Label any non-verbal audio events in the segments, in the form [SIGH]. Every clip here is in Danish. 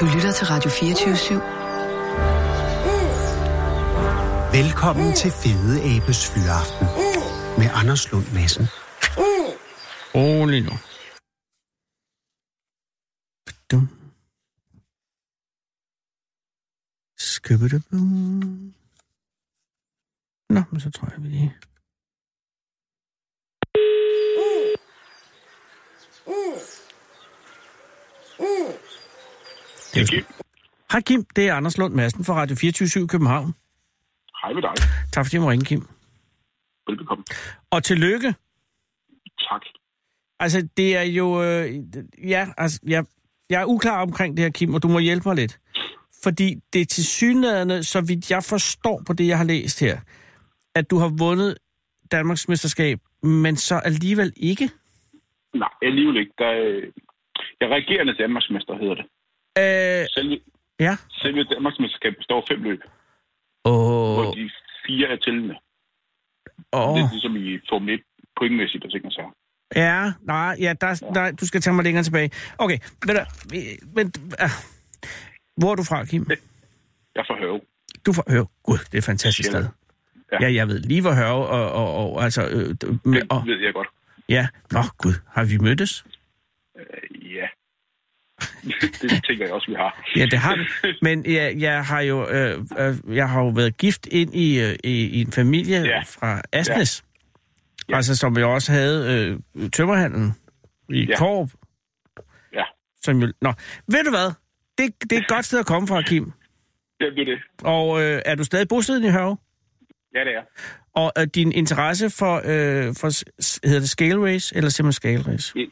Du lytter til Radio 24 Velkommen til Fede Abes Fyraften med Anders Lund Madsen. Rolig nu. Dum. Skubidubum. Nå, men så tror jeg, vi lige... Det er sådan- Hej Kim, det er Anders Lund Madsen fra Radio 24 København. Hej med dig. Tak fordi jeg må ringe, Kim. Velbekomme. Og tillykke. Tak. Altså, det er jo... Øh, ja, altså, jeg, jeg er uklar omkring det her, Kim, og du må hjælpe mig lidt. Fordi det er til synligheden, så vidt jeg forstår på det, jeg har læst her, at du har vundet Danmarks mesterskab, men så alligevel ikke. Nej, alligevel ikke. Der, er- jeg er regerende Danmarksmester, hedder det. Øh, Selve, ja. selve Danmarksmesterskabet består af fem løb, Åh, hvor de fire er tællende. åh. Det er ligesom i Formel 1 pointmæssigt og ting og. Ja, nej, ja, der, nej, du skal tage mig længere tilbage. Okay, men, men uh, hvor er du fra, Kim? Jeg er fra Høve. Du får høre. Gud, det er et fantastisk sted. Ja. Ja. ja, jeg ved lige, hvor høre, og, og, og altså... Øh, med, Det og, ved jeg godt. ja, nå gud, har vi mødtes? Ja. [LAUGHS] det tænker jeg også, vi har. Ja, det har vi. Men jeg, jeg har jo øh, øh, jeg har jo været gift ind i, øh, i, i en familie ja. Ja. fra Asnes. Ja. Ja. Altså, som jo også havde øh, tømmerhandlen i ja. Ja. Korp. Ja. Som jo, nå, ved du hvad? Det, det er et godt sted at komme fra, Kim. Det er det. Og øh, er du stadig bosiddende i Hørve? Ja, det er. Og øh, din interesse for, øh, for, hedder det scale race, eller simpelthen scale race? I,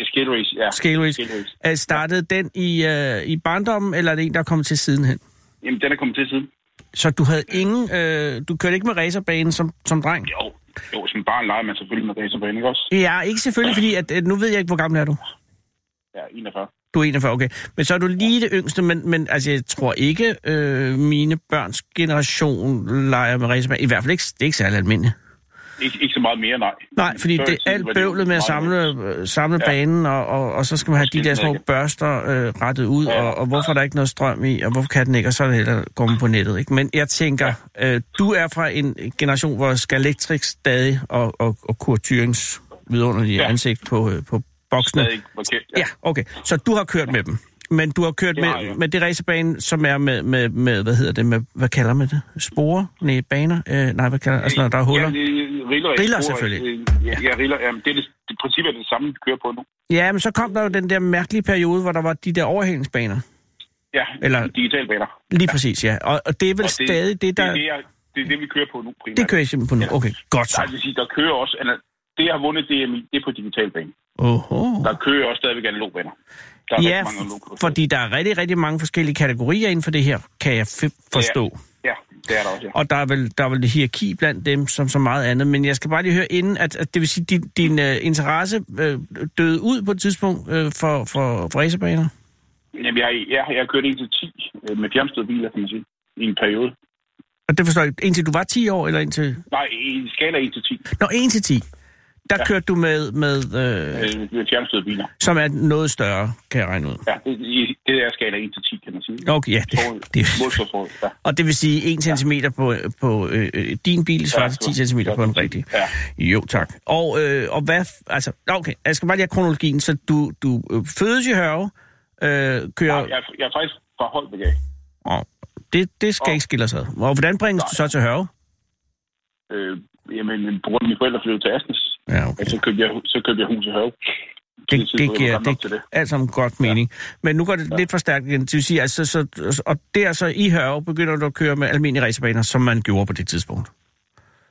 i skate race, ja. Scale race. Skate race. Er startede den i, øh, i barndommen, eller er det en, der er kommet til sidenhen? Jamen, den er kommet til siden. Så du havde ingen, øh, du kørte ikke med racerbanen som, som dreng? Jo, jo som barn leger man selvfølgelig med racerbane, ikke også? Ja, ikke selvfølgelig, fordi at, at nu ved jeg ikke, hvor gammel er du? Ja, 41. Du er 41, okay. Men så er du lige det yngste, men, men altså, jeg tror ikke, øh, mine børns generation leger med racerbane. I hvert fald ikke, det er ikke særlig almindeligt. Ikke, ikke så meget mere, nej. Nej, fordi det er alt bøvlet med at samle, øh, samle ja. Ja. banen, og, og, og så skal man have de der små børster øh, rettet ud, Ja. og, og hvorfor er der ikke noget strøm i, og hvorfor kan den ikke, og så er det heller man på nettet. Ikke? Men jeg tænker, øh, du er fra en generation, hvor skal elektrik stadig, og, og, og Kurt Thürings vidunderlige ja. Ja. ansigt på, øh, på boksene. Stadig var kendt, Ja, okay. Så du har kørt med dem. Men du har kørt Det har med, jeg. med det racerbane, som er med, med, med, hvad hedder det, med, hvad kalder man det? Spore? Nej, baner? Øh, nej, hvad kalder Altså, når der er huller? Ja, det- riller, Riller, selvfølgelig. øh, Ja, ja riller. Jamen, det er det, det princippet er det samme, vi kører på nu. Ja, men så kom der jo den der mærkelige periode, hvor der var de der overhældningsbaner. Ja, Eller- digitale baner. Lige præcis, ja. Og, og det er vel Og stadig det, der... Det, er det, det er det, vi kører på nu primært. Det kører jeg simpelthen på nu. Okay, godt Nej, så. det vil sige, der kører også... Det, jeg har vundet DMI, det er på digital bane. Oho. Der kører også stadigvæk analogbaner. Der er Ja, mange fordi der er rigtig, rigtig mange forskellige kategorier inden for det her, kan jeg forstå. Ja, det er der også, ja. Og der er vel, der er vel det hierarki blandt dem, som så meget andet. Men jeg skal bare lige høre inden, at, at det vil sige, at din, din uh, interesse uh, døde ud på et tidspunkt uh, for, for, for racerbaner? Jamen, jeg, jeg, jeg har kørt 1 til 10 øh, med fjernstøde biler, kan man sige, i en periode. Og det forstår jeg. Indtil du var 10 år, eller indtil... Nej, i skala 1 til 10 Nå, 1 til 10. Der ja. Ja. kørte du med, med øh, med fjernstøde biler. som er noget større, kan jeg regne ud. Ja, det, det er skala 1 til 10, kan man sige. Okay, ja. Det, det, Målstofsforud, ja. og det vil sige 1 cm på, på øh, øh, din bil, svarer til 10 cm på en rigtig. Ja. Jo, tak. Og, øh, og hvad... Altså, okay, jeg skal bare lige have kronologien. Så du, du øh, fødes i Hørve, øh, kører... Nej, jeg, er- jeg er faktisk fra Holbæk Oh, det, det skal Og- ikke skille sig. Og hvordan bringes du så til Hørve? øh, jamen, på grund af mine forældre flyttede til Asnes. Ja, okay. Ja, så købte jeg, så købte jeg hus i Høve. Det, det jeg giver det, det. alt sammen godt mening. Men nu går det lidt for stærkt igen. Det vil sige, altså, så, og der så i Hørve begynder du at køre med almindelige racerbaner, som man gjorde på det tidspunkt.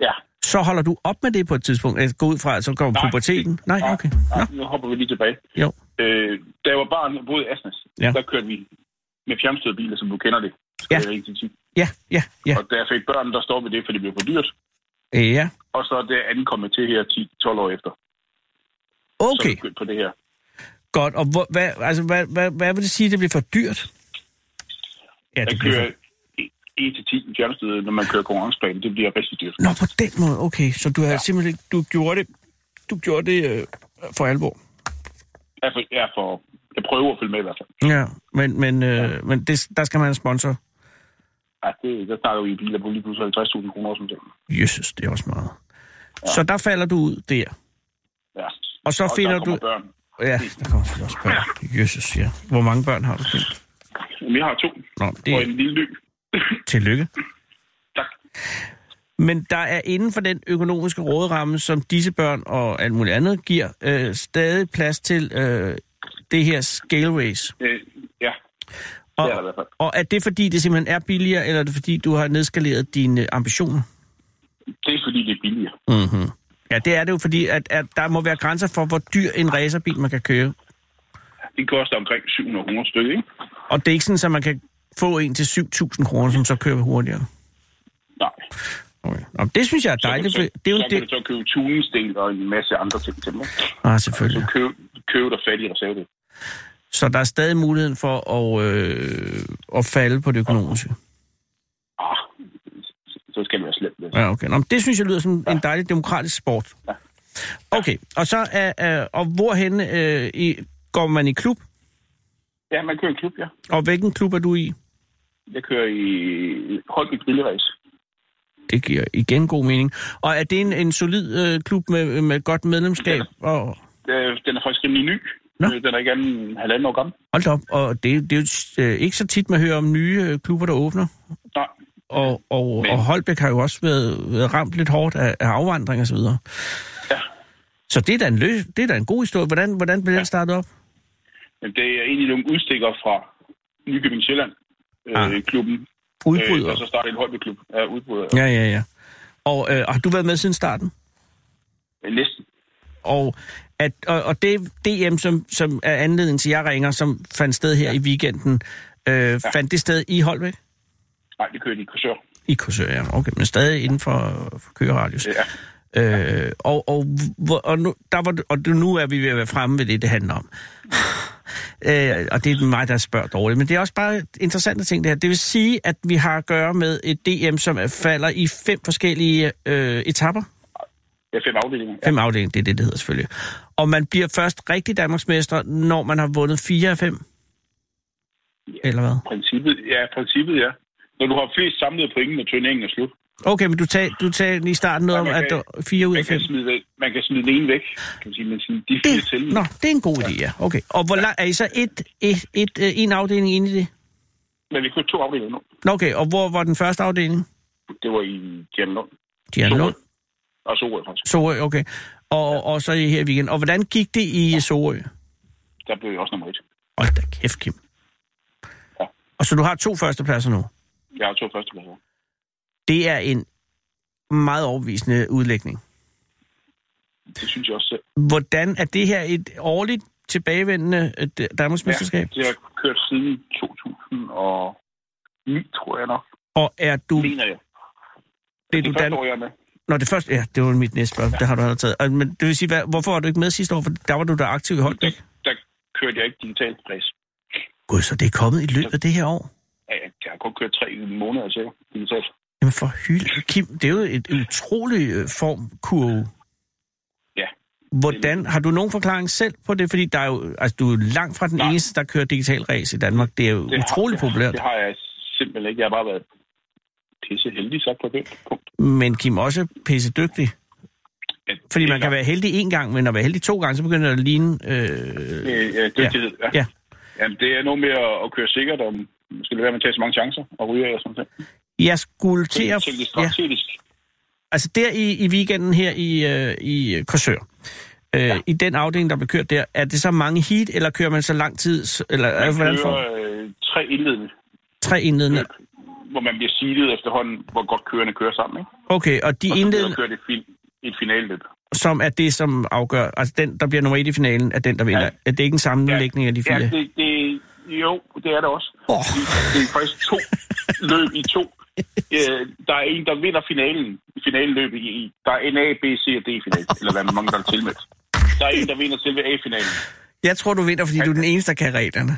Ja. Så holder du op med det på et tidspunkt? Altså, gå ud fra, at så kommer Nej, puberteten? det- Nej, okay. Nå, Nej, nu hopper vi lige tilbage. jo. Øh, da jeg var barn og boede i Asnes, Ja. ja. der kørte vi med fjernstøde biler, som du kender det. Ja. Skala 1 til 10. Ja, ja, ja. Og da jeg fik børn, der stoppede det, for det blev for dyrt. Ja, Og så er det andet kommet til her 10-12 år efter. Så okay. er jeg begyndt på det her. Godt. Og hvor, hvad, altså, hvad, hvad, hvad vil det sige, det bliver for dyrt? Ja, Jeg det bliver kører for... 1 til 10 fjernstøde, når man kører konkurrenceplan. Det bliver rigtig dyrt. Nå, på den måde. Okay, så du har ja. simpelthen du gjorde det, du gjorde det øh, for alvor. Ja, for, ja, for jeg prøver at følge med i hvert fald. Ja, men, men, øh, men det, der skal man have en sponsor. Ja, det, der snakker vi i biler på lige pludselig 50.000 kroner, som det. Jesus, det er også meget. Ja. Så der falder du ud der. Ja. Og så og finder der du... børn. Ja, der kommer også børn. Jesus, ja. Hvor mange børn har du? Jeg har to, Nå, det og en lille ny. tillykke. tak. Men der er inden for den økonomiske råderamme, som disse børn og alt muligt andet giver, øh, stadig plads til øh, det her scale race. Øh, ja, Og, det er der i hvert fald. og er det fordi, det simpelthen er billigere, eller er det fordi, du har nedskaleret dine ambitioner? Det er fordi, det er billigere. Mm-hmm. Ja, det er det jo, fordi at, at der må være grænser for, hvor dyr en racerbil man kan køre. Det koster omkring 700 kroner stykke, ikke? Og det er ikke sådan, at man kan få en til 7.000 kroner, som så kører hurtigere. Nej. Okay. Nå, det synes jeg er dejligt, så, for det er jo så kan det... du så købe tuningsdel og en masse andre ting til mig. Ah, selvfølgelig. Så køb, køb dig fat i reservedel. Så der er stadig muligheden for at, øh, at falde på det økonomiske. Ah, så skal det være slemt. Ja, okay. Nå, men det synes jeg lyder som en dejlig demokratisk sport. Ja. Okay, og så er, er og hvorhen øh, i, går man i klub? Ja, man kører en klub, ja. Og hvilken klub er du i? Jeg kører i Holby Grillerace. Det giver igen god mening. Og er det en, en solid øh, klub med, med godt medlemskab? Og, Øh, Den er faktisk rimelig ny. Nå. Øh, Den er ikke andet end halvanden år gammel. hold op, og det, det er jo øh, ikke så tit, man hører om nye øh, klubber, der åbner. Nej, Og, og, Men- og Holbæk har jo også været, været ramt lidt hårdt af, af afvandring og så videre. Ja. Så det er da en, løs, det er da en god historie. Hvordan, hvordan blev den startet op? men det er egentlig nogle udstikker fra Nykøbing Sjælland. Ah. Øh, klubben. Udbryder. Øh, og så startede en Holby-klub. Ja, udbryder. Ja, ja, ja. Og øh, har du været med siden starten? Ja. Næsten. Og, at, og, og det DM, som, som er anledningen til, at jeg ringer, som fandt sted her ja. i weekenden, øh, ja. fandt det sted i Holbæk? Nej, det kører de i kursør. I Korsør, ja. Okay, men stadig inden for, for køgeradius. Ja. Øh, og, og, og, nu, der var, og nu er vi ved at være fremme ved det, det handler om. [SIGHS] Øh, og det er mig, der spørger dårligt. Men det er også bare interessante ting, det her. Det vil sige, at vi har at gøre med et DM, som er- falder i fem forskellige øh, etapper. Ja, fem afdelinger. Ja. Fem afdelinger, det er det, det hedder selvfølgelig. Og man bliver først rigtig Danmarksmester, når man har vundet fire af fem. Eller hvad? Princippet, ja, princippet, ja. Når du har flest samlede point, når turneringen er slut. Okay, men du tager, du tager i starten noget om, Ja, man at kan- fire ud af fem. smide, man kan smide den ene væk, kan man sige, men sådan, de fire til. Det, nå, det er en god idé, ja. Okay. Og hvor lang, er I så et, et, et, øh, en afdeling inde i det? Men vi købte to afdelinger nu. Okay. Og hvor var den første afdeling? Det var i Gianlund. Dianlund. Og så faktisk. Sorø, okay. Og, og så i her weekend. Og hvordan gik det i Sorø? Der blev jeg også nummer et. Hold da kæft, Kim. Ja. Og så du har to førstepladser nu. Jeg har to førstepladser. Det er en meget overbevisende udlægning. Det synes jeg også selv. Hvordan er det her et årligt tilbagevendende øh, Danmarks mesterskab? det har kørt siden 2009, tror jeg nok. Og er du... Mener jeg. Det er Det du er første Dan... år, jeg er med. Nå, det første... Ja, det var mit næste spørgsmål. Det har du allerede taget. Men det vil sige, hvad, hvorfor var du ikke med sidste år? For der var du da aktiv i Der, Holbæk. der kørte jeg ikke digitalt race. Gud, så det er kommet i løbet af det her år? Ja, Jeg har kun kørt tre måneder til digitalt. Jamen for hylde. Kim, det er jo et utrolig øh, formkurve. Ja. Hvordan, har du nogen forklaring selv på det? Fordi der er jo, altså, du er langt fra den Nej. eneste, der kører digital race i Danmark. Det er jo Det utrolig har, populært. Det har jeg simpelthen ikke. Jeg har bare været pisse heldig sagt på det punkt. Men Kim også pisse dygtig. Ja, Fordi man kan være heldig en gang, men at være heldig to gange, så begynder det at ligne... Øh, Øh, ja, dygtighed. Ja. ja. Jamen, det er noget med at, at køre sikkert, og man skal lade være med at tage så mange chancer og ryge og sådan noget. jeg skulle til at... Ja, strategisk. altså der i, i weekenden her i, øh, i Korsør, øh, ja. i den afdeling, der blev kørt der, er det så mange heat, eller kører man så lang tid? Eller Man hvordan kører får øh, tre indledende tre indledende? løb, hvor man bliver seedet efterhånden, hvor godt kørende kører sammen. Ikke? Okay, og de indledende, kører det fin, et finaleløb. som er det, som afgør... Altså den, der bliver nummer et i finalen, er den, der vinder. Ja. Er det ikke en sammenlægning af de Ja, fire? det, det, jo, det er det også. Åh. Det er faktisk to [LAUGHS] løb i to. Øh, der er en, der vinder finalen. I finaleløbet i, i- der er en A, B, C og D finale, eller hvad mange der er tilmeldt. Der er en, der vinder selve A-finalen. Jeg tror, du vinder, fordi du er den eneste, der kan reglerne.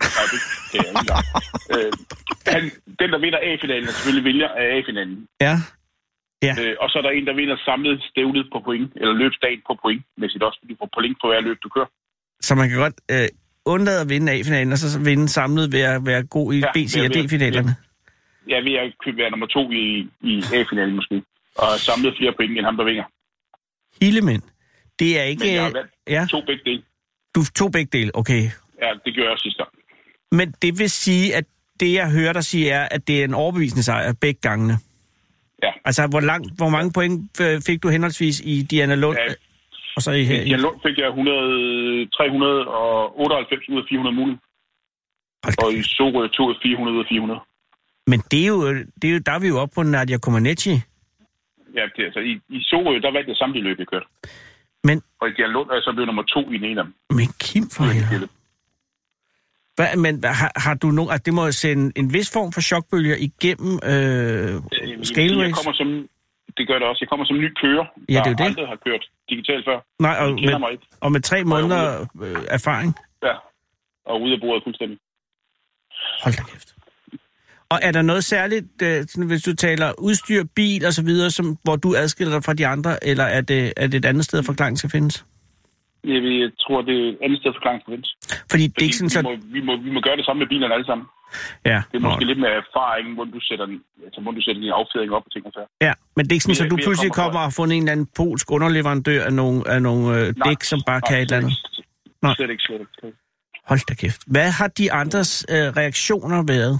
Nej, det, er jeg ikke øh, han, den, der vinder A-finalen, er selvfølgelig vinder af A-finalen. Ja. Øh, og så er der en, der vinder samlet stævnet på point, eller løbsdagen på point, mæssigt også, fordi du får point på hver løb, du kører. Så man kan godt... Øh, undlade at vinde A-finalen, og så vinde samlet ved at være god i Ja, B, C og D-finalerne? Er ved at købe være nummer to i, i A-finalen måske. Og samlet flere point end ham, der vinder. Hildemænd. Det er ikke... Men jeg har valgt ja, to begge dele. du tog begge dele, okay. Ja, det gjorde jeg også sidste gang. Men det vil sige, at det, jeg hører dig sige, er, at det er en overbevisende sejr begge gangene. Ja. Altså, hvor, langt, hvor mange point øh, fik du henholdsvis i Diana Lund, Ja. øh, og så i her? I Lund fik jeg 100, 398 ud af 400 mulige. Hold da Og i. Sorø tog jeg 400 ud af 400. Men det er, jo, det er jo, der er vi jo oppe på Nadia Comaneci. Ja, det, altså, i, i Sorø, der vandt jeg samtlige løb, jeg kørte. Men, Og i Dialund er jeg så blevet nummer to i den ene af dem. men Kim for helvede. Hvad, men har, har du nogen... Altså, det må sende en vis form for chokbølger igennem øh, Scale Jeg Race? kommer som, det gør det også. Jeg kommer som ny kører, Ja, det er der det. aldrig har kørt digitalt før. Nej, og Jeg kender mig med, ikke. og med tre måneder øh, erfaring. Ja. Og ude af bordet fuldstændig. Hold da kæft. Og er der noget særligt, øh, hvis du taler udstyr, bil og så videre, som, hvor du adskiller dig fra de andre, eller er det, er det et andet sted, forklaringen skal findes? Jeg, tror, det er et andet sted forklaring skal findes. Fordi det er ikke sådan, vi, så... må, vi, må, vi må gøre det samme med bilerne alle sammen. Ja, Det er nå, måske lidt med erfaring, hvor du sætter, den, altså, hvor du sætter din affjedring op og ting og så. ja, men det er ikke sådan, så du pludselig kommer og har fundet en eller anden polsk underleverandør af nogle, af nogle øh, dæk, som bare kan et eller andet. Nej. Slet ikke, slet ikke. Hold da kæft. Hvad har de andres øh, reaktioner været?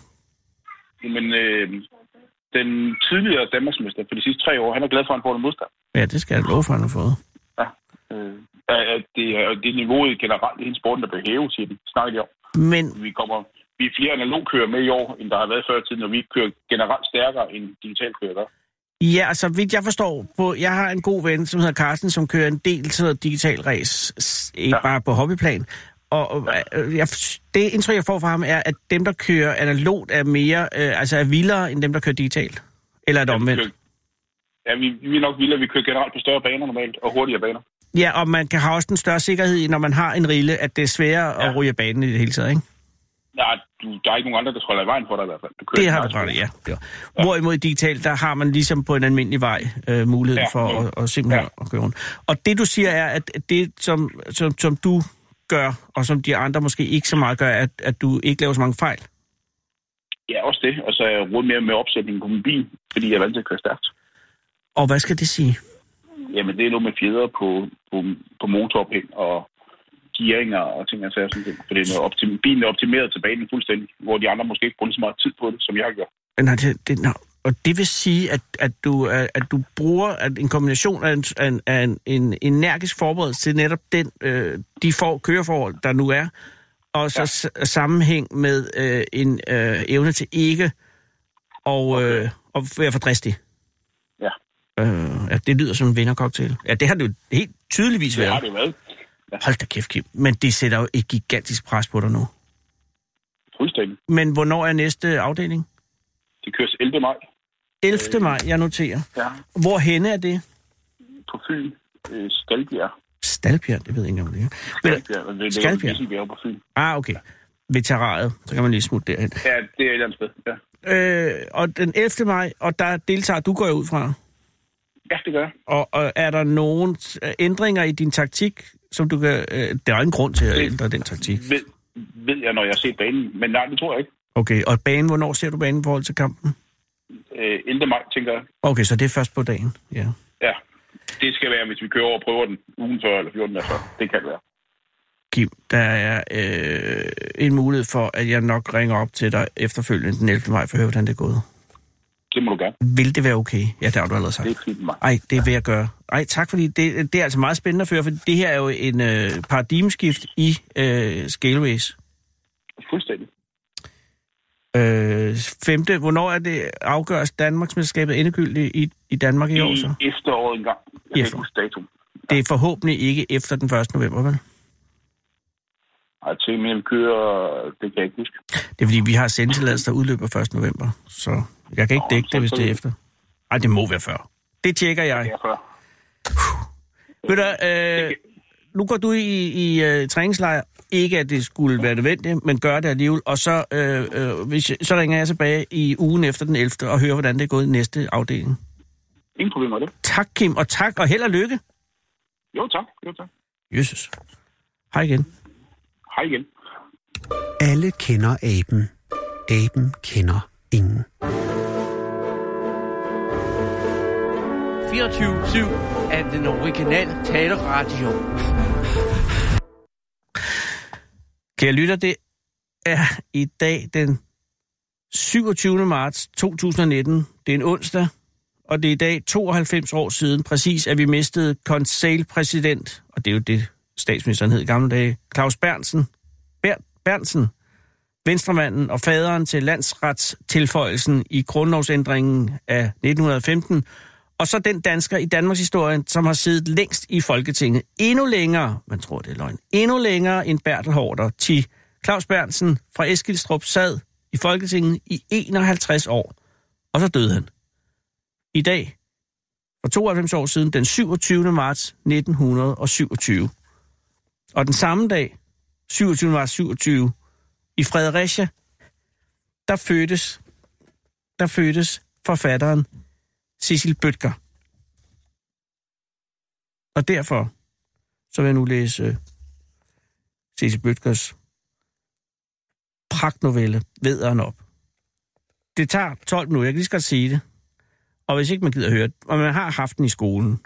Men øh, den tidligere Danmarksmester for de sidste tre år, han er glad for, at han får en modstand. Ja, det skal jeg love for, han har fået. Ja. Øh, at- det, er, det niveauet generelt i hele sporten, der bliver hævet, siger de. Snakker de om. Men Vi kommer vi er flere analogkører med i år, end der har været før i tiden, og vi kører generelt stærkere end digitalkører gør. Ja, altså vidt jeg forstår, på, jeg har en god ven, som hedder Carsten, som kører en del noget digital race, ikke ja. Bare på hobbyplan. Og øh, jeg, det indtryk, jeg får fra ham, er, at dem, der kører analogt, er mere, øh, altså er vildere, end dem, der kører digitalt. Eller er det Ja, vi omvendt? kører- Ja, vi, vi er nok vilde, vi kører generelt på større baner normalt, og hurtigere baner. Ja, og man kan have også en større sikkerhed når man har en rille, at det er sværere ja. Ja. at ryge banen i det hele taget, ikke? Nej, du, der er ikke nogen andre, der holder i vejen for dig i hvert fald. Du kører Det har du ret ja. ja. Hvorimod i digital, der har man ligesom på en almindelig vej øh, mulighed ja, Ja, for jo. at, at simpelthen ja. at køre rundt. Og det du siger er, at det som, som, som du gør, og som de andre måske ikke så meget gør, at, at du ikke laver så mange fejl. Ja, også det. Og så er jeg rodet mere med opsætningen på min bil, fordi jeg er vant til at køre stærkt. Og hvad skal det sige? Jamen, det er noget med fjeder på, på, på motorophæng og gearinger og ting og sager. Sådan ting. For det er noget optim- bilen er optimeret til banen fuldstændig, hvor de andre måske ikke bruger så meget tid på det, som jeg gør. Nej, det, det, no. Og det vil sige, at, at, du, at du bruger at en kombination af en, af en, en, en energisk forberedelse til netop den, øh, de for, køreforhold, der nu er, og så ja. sammenhæng med øh, en øh, evne til ikke og, okay. øh, og være for dristig. Ja. Øh, ja, det lyder som en vindercocktail. Ja, det har det jo helt tydeligvis Det har været. det været. Hold da kæft, Kim. Men det sætter jo et gigantisk pres på dig nu. Fuldstændig. Men hvornår er næste afdeling? Det køres 11. maj. 11. maj, jeg noterer. Ja. Hvor henne er det? På Fyn. Øh, Skalbjerg. Det ved jeg ikke, om det er. Skalbjerg. Det ligger Skalbjerg? Skalbjerg. bjerg på Fyn. ah, okay. Ved terrariet, så kan man lige smutte derhen. Ja, det er et eller andet sted. Ja. Øh, og den 11. maj, og der deltager du, går ud fra. Ja, det gør. Og, og er der nogen øh, ændringer i din taktik, som du kan... Øh, der er ingen grund til at Det- ændre den taktik. Ved, ved jeg, når jeg har set banen. Men nej, det tror jeg ikke. Okay, og banen, hvornår ser du banen i forhold til kampen? Øh, 11. maj, tænker jeg. Okay, så det er først på dagen, ja. Ja. Det skal være, hvis vi kører over og prøver den ugen før eller 14 dage før. Det kan det være. Kim, der er øh, en mulighed for, at jeg nok ringer op til dig efterfølgende den 11. maj for at høre, hvordan det er gået. Det må du gerne. Vil det være okay? Ja, det har du allerede sagt. Det er fint mig. Ej, det vil jeg gøre. Ej, tak fordi det, det er altså meget spændende at føre, for det her er jo en øh, paradigmeskift i øh, Scale Race. Fuldstændig. Øh, femte, hvornår er det afgøres Danmarksmesterskabet endegyldigt i, i Danmark i år så? I efteråret en gang. Jeg kan Efter. ikke huske datoen. Det er forhåbentlig ikke efter den 1. november, vel? Ej, til men vi kører, det kan jeg ikke huske. Det er fordi, vi har sendetilladelse, der udløber 1. november, så jeg kan ikke Nå, dække det, hvis det er efter. Ej, det må være før. Det tjekker jeg. Ja, før. Ved du, øh, nu går du i, i uh, træningslejr. Ikke, at det skulle være nødvendigt, men gør det alligevel. Og så, øh, øh, hvis, så ringer jeg tilbage i ugen efter den 11. og hører, hvordan det er gået i næste afdeling. Ingen problemer med det. Tak, Kim, og tak, og held og lykke. Jo, tak. Jo, tak. Jesus. Hej igen. Hej igen. Alle kender aben. Aben kender ingen. 24-7 af den originale taleradio. Kære lytter, det er i dag den 27. marts 2019. Det er en onsdag, og det er i dag 92 år siden præcis, at vi mistede konseilpræsident, og det er jo det, statsministeren hed i gamle dage, Claus Bernsen, Ber Bernsen, venstremanden og faderen til landsretstilføjelsen i grundlovsændringen af 1915, og så den dansker i Danmarks historie, som har siddet længst i Folketinget. Endnu længere, man tror det er løgn, endnu længere end Bertel Hårder. til Claus Bernsen fra Eskilstrup sad i Folketinget i 51 år, og så døde han. I dag, for 92 år siden, den 27. marts 1927. Og den samme dag, 27. marts 27, i Fredericia, der fødtes, der fødtes forfatteren Cecil Bøtger. Og derfor så vil jeg nu læse øh, Cecil Bøtgers pragtnovelle Vederen op. Det tager 12 minutter, jeg kan lige så godt sige det. Og hvis ikke man gider høre det, og man har haft den i skolen,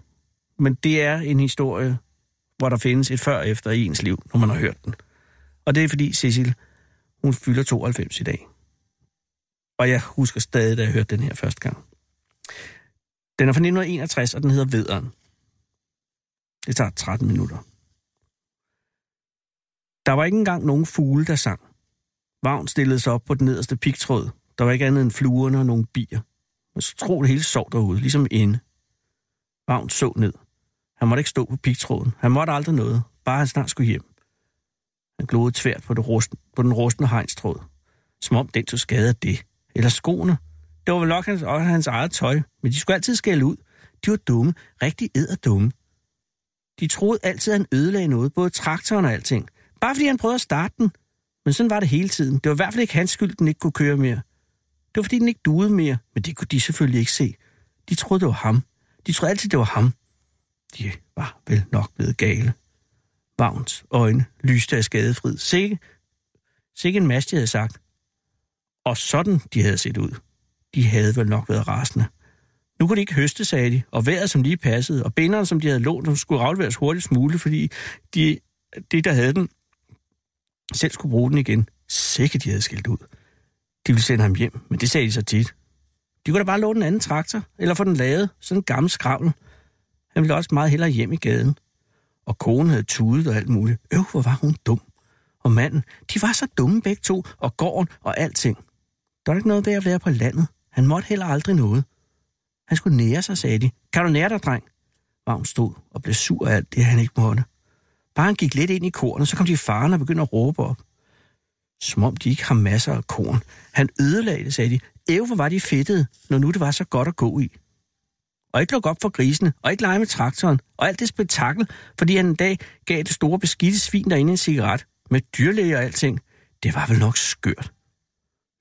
men det er en historie, hvor der findes et før og efter i ens liv, når man har hørt den. Og det er fordi Cecil, hun fylder 92 i dag. Og jeg husker stadig, da jeg hørte den her første gang. Den er fra 1961, og den hedder Vederen. Det tager 13 minutter. Der var ikke engang nogen fugle, der sang. Vagn stillede sig op på den nederste pigtråd. Der var ikke andet end fluerne og nogle bier. Man tro det hele sov derude, ligesom inde. Vagn så ned. Han måtte ikke stå på pigtråden. Han måtte aldrig noget. Bare han snart skulle hjem. Han glodede tvært på, det rusten, på den rustne hegnstråd. Som om den tog skade af det. Eller skoene. Det var vel nok hans, også hans eget tøj. Men de skulle altid skælde ud. De var dumme. Rigtig dumme. De troede altid, at han ødelagde noget. Både traktoren og alting. Bare fordi han prøvede at starte den. Men sådan var det hele tiden. Det var i hvert fald ikke hans skyld, den ikke kunne køre mere. Det var fordi, den ikke duede mere. Men det kunne de selvfølgelig ikke se. De troede, det var ham. De troede altid, det var ham. De var vel nok blevet gale. Vagns øjne lyste af skadefrid. Sikke, sikke en masse, de havde sagt. Og sådan de havde set ud. De havde vel nok været rasende. Nu kunne de ikke høste, sagde de, og vejret, som lige passede, og binderen, som de havde lånt, skulle afleveres hurtigst muligt, fordi de, de, der havde den, selv skulle bruge den igen. Sikke, de havde skilt ud. De ville sende ham hjem, men det sagde de så tit. De kunne da bare låne en anden traktor, eller få den lavet, sådan en gammel skravl. Han ville også meget hellere hjem i gaden. Og konen havde tudet og alt muligt. Øv, hvor var hun dum. Og manden, de var så dumme begge to, og gården og alting. Der var ikke noget ved at være på landet. Han måtte heller aldrig noget. Han skulle nære sig, sagde de. Kan du nære dig, dreng? Vagn stod og blev sur af alt det, han ikke måtte. Bare han gik lidt ind i kornet, så kom de faren og begyndte at råbe op. Som om de ikke har masser af korn. Han ødelagde det, sagde de. Æv, hvor var de fedtede, når nu det var så godt at gå i. Og ikke lukke op for grisene, og ikke lege med traktoren, og alt det spektakel, fordi han en dag gav det store beskidte svin derinde en cigaret, med dyrlæge og alting. Det var vel nok skørt.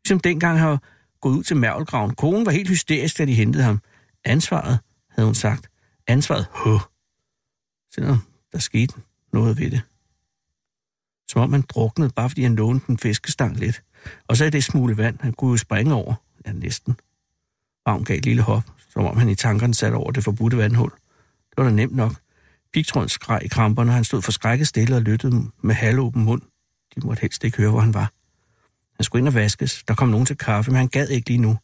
Ligesom dengang han gået ud til mærvelgraven. Konen var helt hysterisk, da de hentede ham. Ansvaret, havde hun sagt. Ansvaret, huh. Selvom der skete noget ved det. Som om han druknede, bare fordi han lånte en fiskestang lidt. Og så er det smule vand, han kunne jo springe over. Ja, næsten. Ravn gav et lille hop, som om han i tankerne satte over det forbudte vandhul. Det var da nemt nok. Pigtråden skreg i kramperne, og han stod forskrækket stille og lyttede med halvåben mund. De måtte helst ikke høre, hvor han var. Han skulle ind og vaskes. Der kom nogen til kaffe, men han gad ikke lige nu.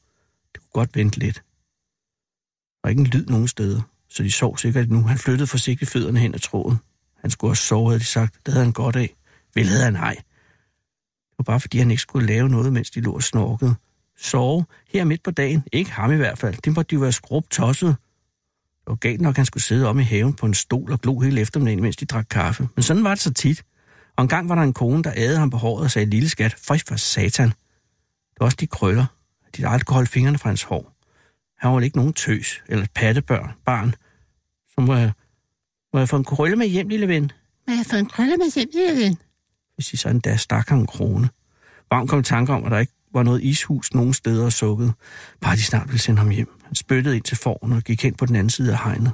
Det kunne godt vente lidt. Der var ikke en lyd nogen steder, så de sov sikkert nu. Han flyttede forsigtigt fødderne hen ad tråden. Han skulle også sove, havde de sagt. Det havde han godt af. Vel havde han ej. Det var bare fordi, han ikke skulle lave noget, mens de lå og snorkede. Sove her midt på dagen. Ikke ham i hvert fald. Det måtte de jo være skrub tosset. Det var galt nok, at han skulle sidde om i haven på en stol og glo hele eftermiddagen, mens de drak kaffe. Men sådan var det så tit. Og en gang var der en kone, der adede ham på håret og sagde, lille skat, frisk for satan. Det var også de krøller. De aldrig kunne holde fingrene fra hans hår. Han var ikke nogen tøs eller pattebørn, barn. Så må jeg, må jeg få en krølle med hjem, lille ven? Må jeg få en krølle med hjem, lille ven? Hvis de sådan der stak ham en krone. Varm kom i tanke om, at der ikke var noget ishus nogen steder og sukkede. Bare de snart ville sende ham hjem. Han spyttede ind til forne og gik hen på den anden side af hegnet.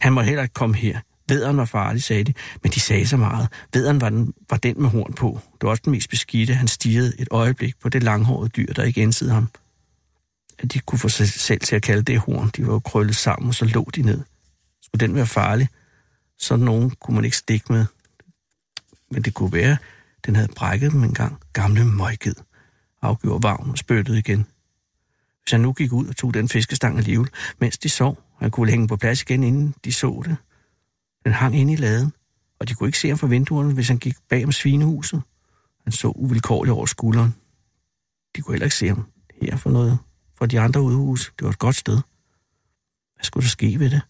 Han må heller ikke komme her. Vederen var farlig, sagde de, men de sagde så meget. Vederen var den, var den med horn på. Det var også den mest beskidte. Han stirrede et øjeblik på det langhårede dyr, der ikke ensede ham. At de kunne få sig selv til at kalde det horn. De var jo krøllet sammen, og så lå de ned. Skulle den være farlig? så nogen kunne man ikke stikke med. Men det kunne være, den havde brækket dem en gang. Gamle møgged Afgjorde vagn og spyttede igen. Hvis han nu gik ud og tog den fiskestang alligevel, mens de sov, han kunne hænge på plads igen, inden de så det. Den hang inde i laden, og de kunne ikke se ham fra vinduerne, hvis han gik bag om svinehuset. Han så uvilkårligt over skulderen. De kunne heller ikke se ham her for noget fra de andre udhus. Det var et godt sted. Hvad skulle der ske ved det?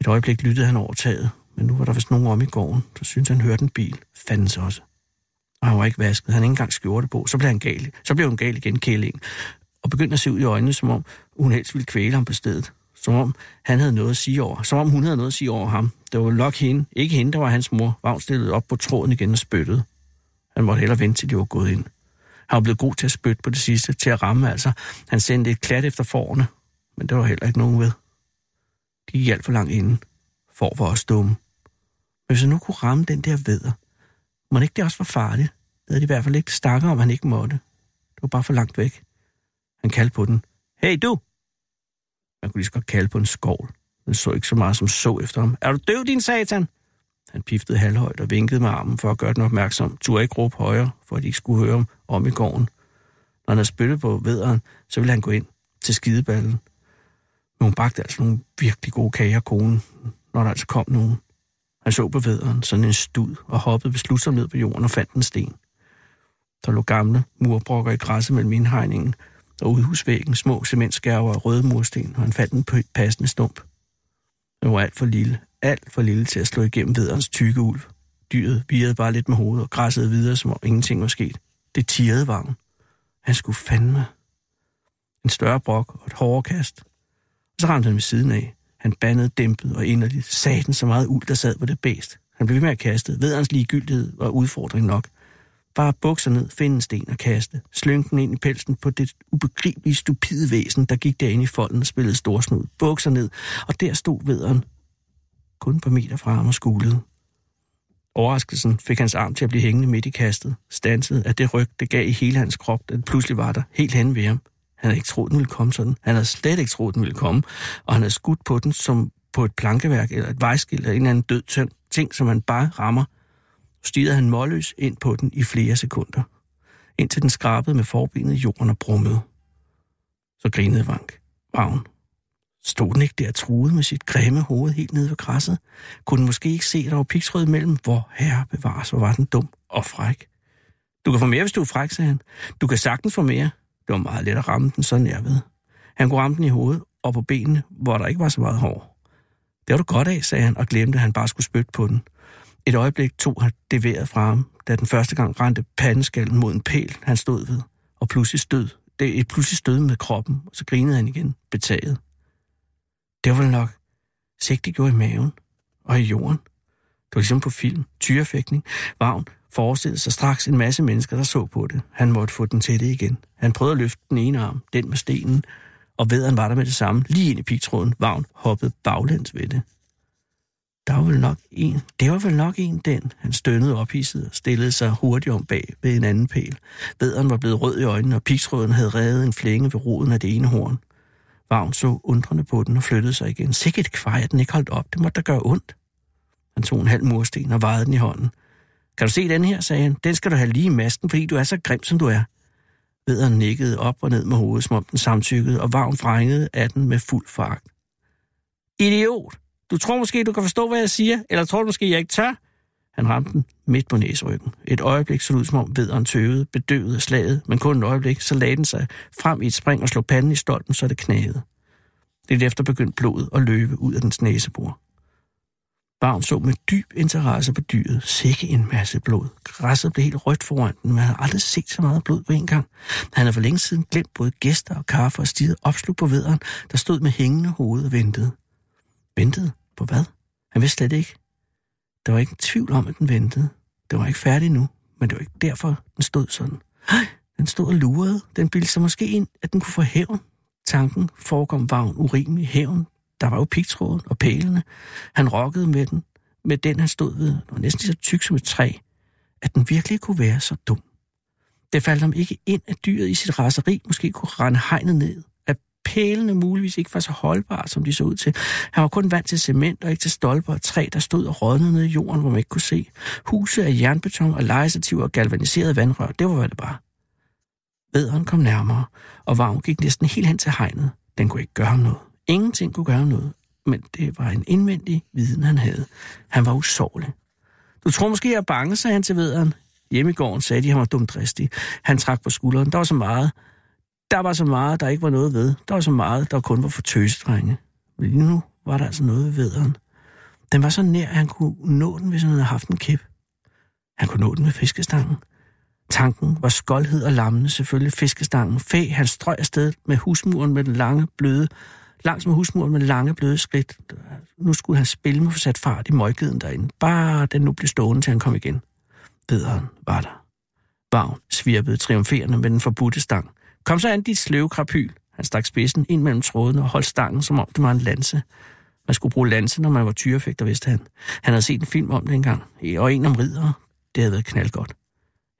Et øjeblik lyttede han over taget, men nu var der vist nogen om i gården, så syntes han hørte en bil. Fandens også. Og han var ikke vasket. Han ikke engang skjorte på. Så blev han gal. Så blev hun gal igen, kællingen. Og begyndte at se ud i øjnene, som om hun helst ville kvæle ham på stedet. Som om han havde noget at sige over. Som om hun havde noget at sige over ham. Det var nok hende. Ikke hende, der var hans mor. Vagn stillede op på tråden igen og spyttede. Han måtte hellere vente, til de var gået ind. Han var blevet god til at spytte på det sidste, til at ramme altså. Han sendte et klat efter forne, men der var heller ikke nogen ved. De gik alt for langt inden. For var også dumme. Men hvis han nu kunne ramme den der veder, må ikke det også var farligt? Det havde de i hvert fald ikke stakket om, han ikke måtte. Det var bare for langt væk. Han kaldte på den. Hey du! Man kunne lige så godt kalde på en skovl. Den så ikke så meget som så efter ham. Er du død, din satan? Han piftede halvhøjt og vinkede med armen for at gøre den opmærksom. Turde ikke råbe højere, for at de ikke skulle høre om, om i gården. Når han havde spyttet på vederen, så ville han gå ind til skideballen. Men hun bagte altså nogle virkelig gode kager, konen, når der altså kom nogen. Han så på vederen, sådan en stud, og hoppede beslutsomt ned på jorden og fandt en sten. Der lå gamle murbrokker i græsset mellem indhegningen, og udhusvæggen små cementskærver og røde mursten, og han fandt en passende stump. Den var alt for lille, alt for lille til at slå igennem vederens tykke ulv. Dyret virrede bare lidt med hovedet og græssede videre, som om ingenting var sket. Det tirrede varmen. Han skulle fandme. En større brok og et hårdere kast. Og så ramte han ved siden af. Han bandede dæmpet og inderligt. Satan så meget uld, der sad på det bæst. Han blev ved med at kaste. Vederens ligegyldighed var udfordring nok. Bare bukser ned, finde en sten og kaste. Slynge den ind i pelsen på det ubegribelige, stupide væsen, der gik derinde i folden og spillede storsnud. Bukser ned, og der stod vederen. Kun et par meter fra ham og skulede. Overraskelsen fik hans arm til at blive hængende midt i kastet. Stansede at det ryg, det gav i hele hans krop, den pludselig var der, helt hen ved ham. Han havde ikke troet, den ville komme sådan. Han havde slet ikke troet, den ville komme. Og han havde skudt på den som på et plankeværk eller et vejskilt eller en eller anden død ting, som man bare rammer – stirrede han målløs ind på den i flere sekunder, indtil den skrabede med forbenet jorden og brummede. Så grinede Vank. Vagn. Stod den ikke der truet med sit grimme hoved helt nede ved græsset? Kunne den måske ikke se, at der var piksrød mellem? Hvor herre bevares, hvor var den dum og fræk. Du kan få mere, hvis du er fræk, sagde han. Du kan sagtens få mere. Det var meget let at ramme den så jeg ved. Han kunne ramme den i hovedet og på benene, hvor der ikke var så meget hår. Det var du godt af, sagde han, og glemte, at han bare skulle spytte på den. Et øjeblik tog han det vejret fra ham, da den første gang rendte pandeskallen mod en pæl, han stod ved, og pludselig stød. Det et pludselig stød med kroppen, og så grinede han igen, betaget. Det var nok sigt, det gjorde i maven og i jorden. Det var ligesom på film. Tyrefægtning. Vagn forestillede sig straks en masse mennesker, der så på det. Han måtte få den til det igen. Han prøvede at løfte den ene arm, den med stenen, og vederen var der med det samme, lige ind i pigtråden. Vagn hoppede baglæns ved det der var vel nok en. Det var vel nok en, den. Han stønnede ophidset og stillede sig hurtigt om bag ved en anden pæl. Vederen var blevet rød i øjnene, og pigtråden havde revet en flænge ved roden af det ene horn. Vagn så undrende på den og flyttede sig igen. Sikkert kvej, at den ikke holdt op. Det måtte da gøre ondt. Han tog en halv mursten og vejede den i hånden. Kan du se den her, sagde han. Den skal du have lige i masken, fordi du er så grim, som du er. Vederen nikkede op og ned med hovedet, som om den samtykkede, og Vagn frængede af den med fuld fart. Idiot! Du tror måske, du kan forstå, hvad jeg siger, eller tror du måske, jeg ikke tør? Han ramte den midt på næseryggen. Et øjeblik så ud, som om vederen tøvede, bedøvede af slaget, men kun et øjeblik, så lagde den sig frem i et spring og slog panden i stolpen, så det knagede. Lidt efter begyndte blodet at løbe ud af dens næsebor. Barn så med dyb interesse på dyret. Sikke en masse blod. Græsset blev helt rødt foran den, men han havde aldrig set så meget blod på en gang. Han havde for længe siden glemt både gæster og kaffe og stiget opslug på vederen, der stod med hængende hoved og ventede. Ventede? På hvad? Han vidste slet ikke. Der var ikke tvivl om, at den ventede. Det var ikke færdig nu, men det var ikke derfor, den stod sådan. [GASPS] Den stod og lurede. Den bildte sig måske ind, at den kunne få hævn. Tanken forekom vagn urimelig. Hævn, der var jo pigtråden og pælene. Han rokkede med den, med den han stod ved. Den var næsten så tyk som et træ, at den virkelig kunne være så dum. Det faldt ham ikke ind, at dyret i sit raseri måske kunne rende hegnet ned. Pælene muligvis ikke var så holdbare, som de så ud til. Han var kun vant til cement og ikke til stolper og træ, der stod og rådnede ned i jorden, hvor man ikke kunne se. Huse af jernbeton og lejestativer og galvaniserede vandrør, det var hvad det var. Vederen kom nærmere, og Vagn gik næsten helt hen til hegnet. Den kunne ikke gøre ham noget. Ingenting kunne gøre noget, men det var en indvendig viden, han havde. Han var usårlig. Du tror måske, jeg er bange, sagde han til vederen. Hjemme i gården sagde de, at han var dumdristig. Han trak på skulderen. Der var så meget. Der var så meget, der ikke var noget ved. Der var så meget, der kun var for tøsedrenge. Men lige nu var der altså noget ved vederen. Den var så nær, at han kunne nå den, hvis han havde haft en kæp. Han kunne nå den med fiskestangen. Tanken var skoldhed og lammende, selvfølgelig fiskestangen. Fæ, han strøg afsted med husmuren med den lange, bløde, langs med husmuren med lange, bløde skridt. Nu skulle han spille med for sat fart i møggeden derinde. Bare den nu blev stående, til han kom igen. Bederen var der. Vagn svirpede triumferende med den forbudte stang. Kom så an, dit sløve krapyl. Han stak spidsen ind mellem trådene og holdt stangen, som om det var en lanse. Man skulle bruge lanse, når man var tyrefægter, vidste han. Han havde set en film om det engang, og en om ridere. Det havde været knaldgodt.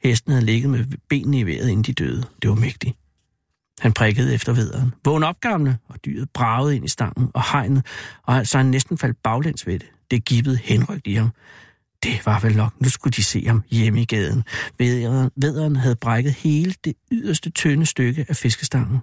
Hesten havde ligget med benene i vejret, inden de døde. Det var mægtigt. Han prikkede efter vederen. Vågn op, gamle! Og dyret bragede ind i stangen og hegnet, og så han næsten faldt baglæns ved det. Det gibbede henrygt i ham. Det var vel nok, nu skulle de se ham hjemme i gaden. Vederen, vederen havde brækket hele det yderste tynde stykke af fiskestangen.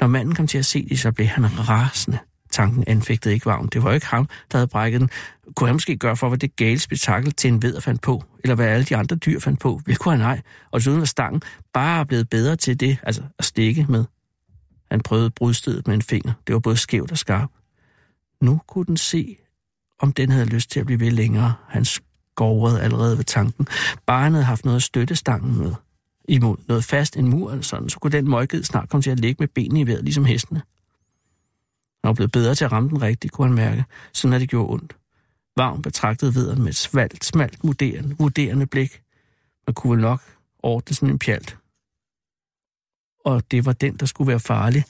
Når manden kom til at se det, så blev han rasende. Tanken anfægtede ikke vagn. Det var jo ikke ham, der havde brækket den. Kunne han måske gøre for, hvad det gale spektakel til en veder fandt på? Eller hvad alle de andre dyr fandt på? Vil kunne han ej? Og desuden var stangen bare blevet bedre til det, altså at stikke med. Han prøvede brudstedet med en finger. Det var både skævt og skarpt. Nu kunne den se, om den havde lyst til at blive ved længere. Han gårdet allerede ved tanken. Barnet havde haft noget at støtte stangen med imod. Noget fast, en mur eller sådan, så kunne den møgged snart komme til at ligge med benene i vejret, ligesom hestene. Han var blevet bedre til at ramme den rigtigt, kunne han mærke, sådan at det gjorde ondt. Vagn betragtede vederen med et svalt, smalt, vurderende, vurderende blik. Man kunne vel nok ordne sådan en pjalt. Og det var den, der skulle være farlig.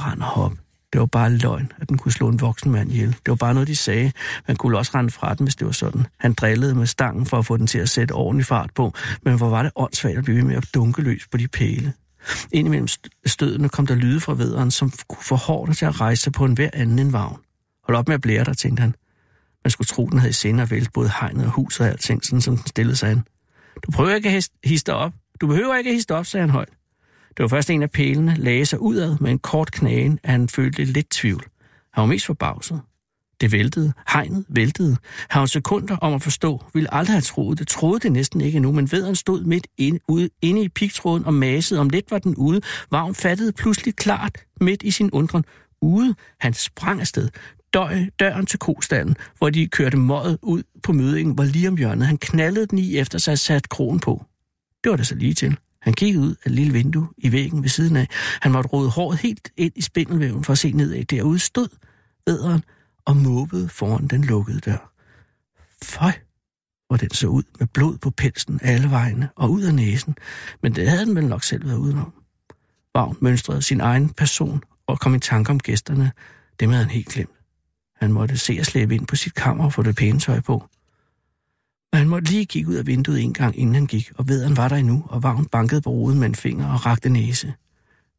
Rand og hop. Det var bare løgn, at den kunne slå en voksen mand ihjel. Det var bare noget, de sagde. Man kunne også rende fra den, hvis det var sådan. Han drillede med stangen for at få den til at sætte ordentlig fart på, men hvor var det åndssvagt at blive ved med at dunke løs på de pæle. Indimellem stødene kom der lyde fra vederen, som kunne få hårdt til at rejse sig på en hver anden end vagn. Hold op med at blære dig, tænkte han. Man skulle tro, den havde senere vælt både hegnet og huset og alting, sådan som den stillede sig an. Du prøver ikke at histe op. Du behøver ikke at histe op, sagde han højt. Det var først en af pælene lagde sig udad med en kort knagen, at han følte lidt tvivl. Han var mest forbavset. Det væltede. Hegnet væltede. Han var sekunder om at forstå. Ville aldrig have troet det. Troede det næsten ikke endnu, men vederen stod midt inde, ude, inde i pigtråden og masede. Om lidt var den ude. Vagn fattede pludselig klart midt i sin undren. Ude. Han sprang afsted. Døj, døren til kostallen, hvor de kørte møget ud på mødingen, var lige om hjørnet. Han knaldede den i efter sig og satte kronen på. Det var det så lige til. Han kiggede ud af et lille vindue i væggen ved siden af. Han måtte rode håret helt ind i spindelvæven for at se nedad. Derude stod æderen og måbede foran den lukkede dør. Føj, hvor den så ud med blod på pelsen alle vegne og ud af næsen, men det havde den vel nok selv været udenom. Vagn mønstrede sin egen person og kom i tanke om gæsterne. Dem havde han helt glemt. Han måtte se at slæbe ind på sit kammer og få det pæne tøj på og han måtte lige kigge ud af vinduet en gang, inden han gik, og ved, han var der endnu, og Vagn bankede på ruden med en finger og rakte næse.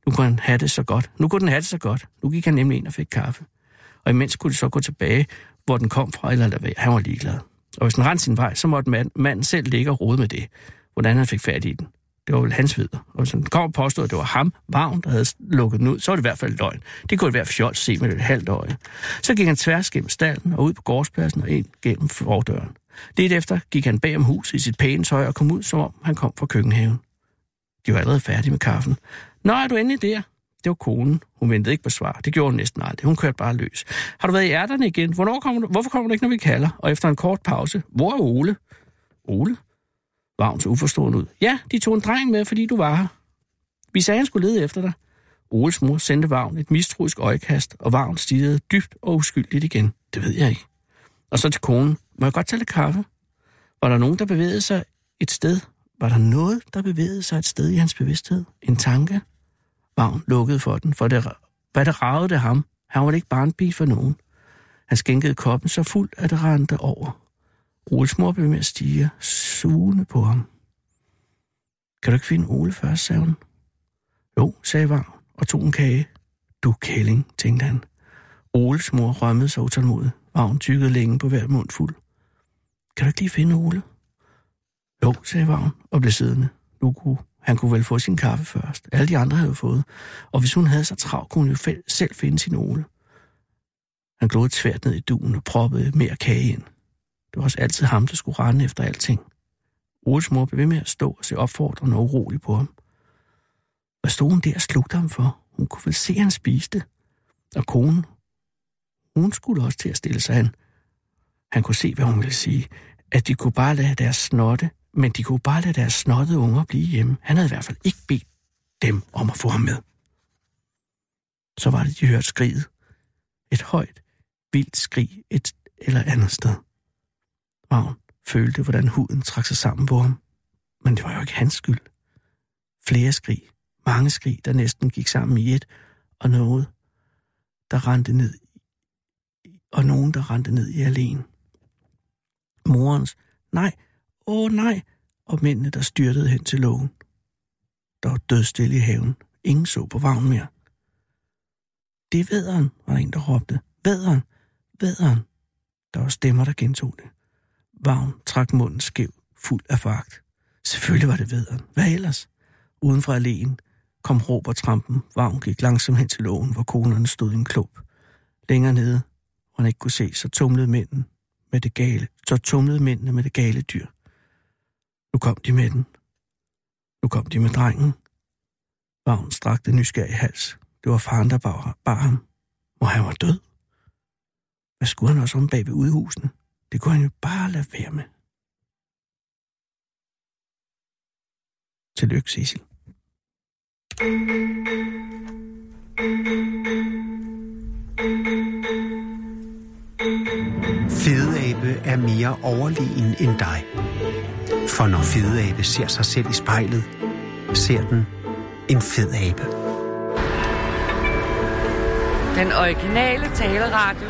Nu kunne han have det så godt. Nu kunne den have det så godt. Nu gik han nemlig ind og fik kaffe. Og imens kunne de så gå tilbage, hvor den kom fra, eller lade være. Han var ligeglad. Og hvis den rendte sin vej, så måtte mand, manden selv ligge og rode med det, hvordan han fik fat i den. Det var vel hans videre. Og hvis han kom og påstod, at det var ham, Vagn, der havde lukket den ud, så var det i hvert fald løgn. Det kunne være fjols se med et halvt øje. Så gik han tværs gennem stallen og ud på gårdspladsen og ind gennem fordøren. Lidt efter gik han bag om hus i sit pæne tøj og kom ud, som om han kom fra køkkenhaven. De var allerede færdige med kaffen. Nå, er du endelig der? Det var konen. Hun ventede ikke på svar. Det gjorde hun næsten aldrig. Hun kørte bare løs. Har du været i ærterne igen? Hvornår kommer du? Hvorfor kommer du ikke, når vi kalder? Og efter en kort pause. Hvor er Ole? Ole? Vagn så uforstående ud. Ja, de tog en dreng med, fordi du var her. Vi sagde, han skulle lede efter dig. Oles mor sendte Vagn et mistroisk øjekast, og Vagn stirrede dybt og uskyldigt igen. Det ved jeg ikke. Og så til konen. Må jeg godt tage lidt kaffe? Var der nogen, der bevægede sig et sted? Var der noget, der bevægede sig et sted i hans bevidsthed? En tanke? Vagn lukkede for den, for det, hvad det ragede det ham. Han var ikke barnbi for nogen. Han skænkede koppen så fuld, at det rendte over. Oles mor blev med at stige, sugende på ham. Kan du ikke finde Ole først, sagde hun. Jo, sagde Vagn og tog en kage. Du kælling, tænkte han. Oles mor rømmede sig utålmodigt. Vagn tykkede længe på hver mund fuld. Kan du ikke lige finde Ole? Jo, sagde Vagn og blev siddende. Nu kunne, han kunne vel få sin kaffe først. Alle de andre havde fået. Og hvis hun havde så travlt, kunne hun jo selv finde sin Ole. Han glod tvært ned i duen og proppede mere kage ind. Det var også altid ham, der skulle rende efter alting. Oles mor blev ved med at stå og se opfordrende og urolig på ham. Hvad stod hun der og slugte ham for? Hun kunne vel se, at han spiste. Og konen, hun skulle også til at stille sig an. Han kunne se, hvad hun ville sige. At de kunne bare lade deres snotte, men de kunne bare lade deres snottede unger blive hjemme. Han havde i hvert fald ikke bedt dem om at få ham med. Så var det, de hørte skriget. Et højt, vildt skrig et eller andet sted. Ravn følte, hvordan huden trak sig sammen på ham. Men det var jo ikke hans skyld. Flere skrig, mange skrig, der næsten gik sammen i et, og noget, der rendte ned og nogen, der rendte ned i alene. Morens, nej, åh nej, og mændene, der styrtede hen til lågen. Der var dødstille i haven. Ingen så på vagnen mere. Det er vædderen, var der en, der råbte. Vædderen, vædderen. Der var stemmer, der gentog det. Vagn trak munden skæv, fuld af fagt. Selvfølgelig var det vædderen. Hvad ellers? Uden for alene kom Robert trampen. Vagn gik langsomt hen til lågen, hvor konerne stod i en klub. Længere nede, hvor han ikke kunne se, så tumlede mænden med det gale, så tumlede mændene med det gale dyr. Nu kom de med den. Nu kom de med drengen. Vagn strakte nysgerrig hals. Det var faren, der bar, bar ham. Og han var død. Hvad skulle han også om bag ved udhusene? Det kunne han jo bare lade være med. Tillykke, Cecil. Fedeabe er mere overlegen end dig. For når fedeabe ser sig selv i spejlet, ser den en fed abe. Den originale taleradio.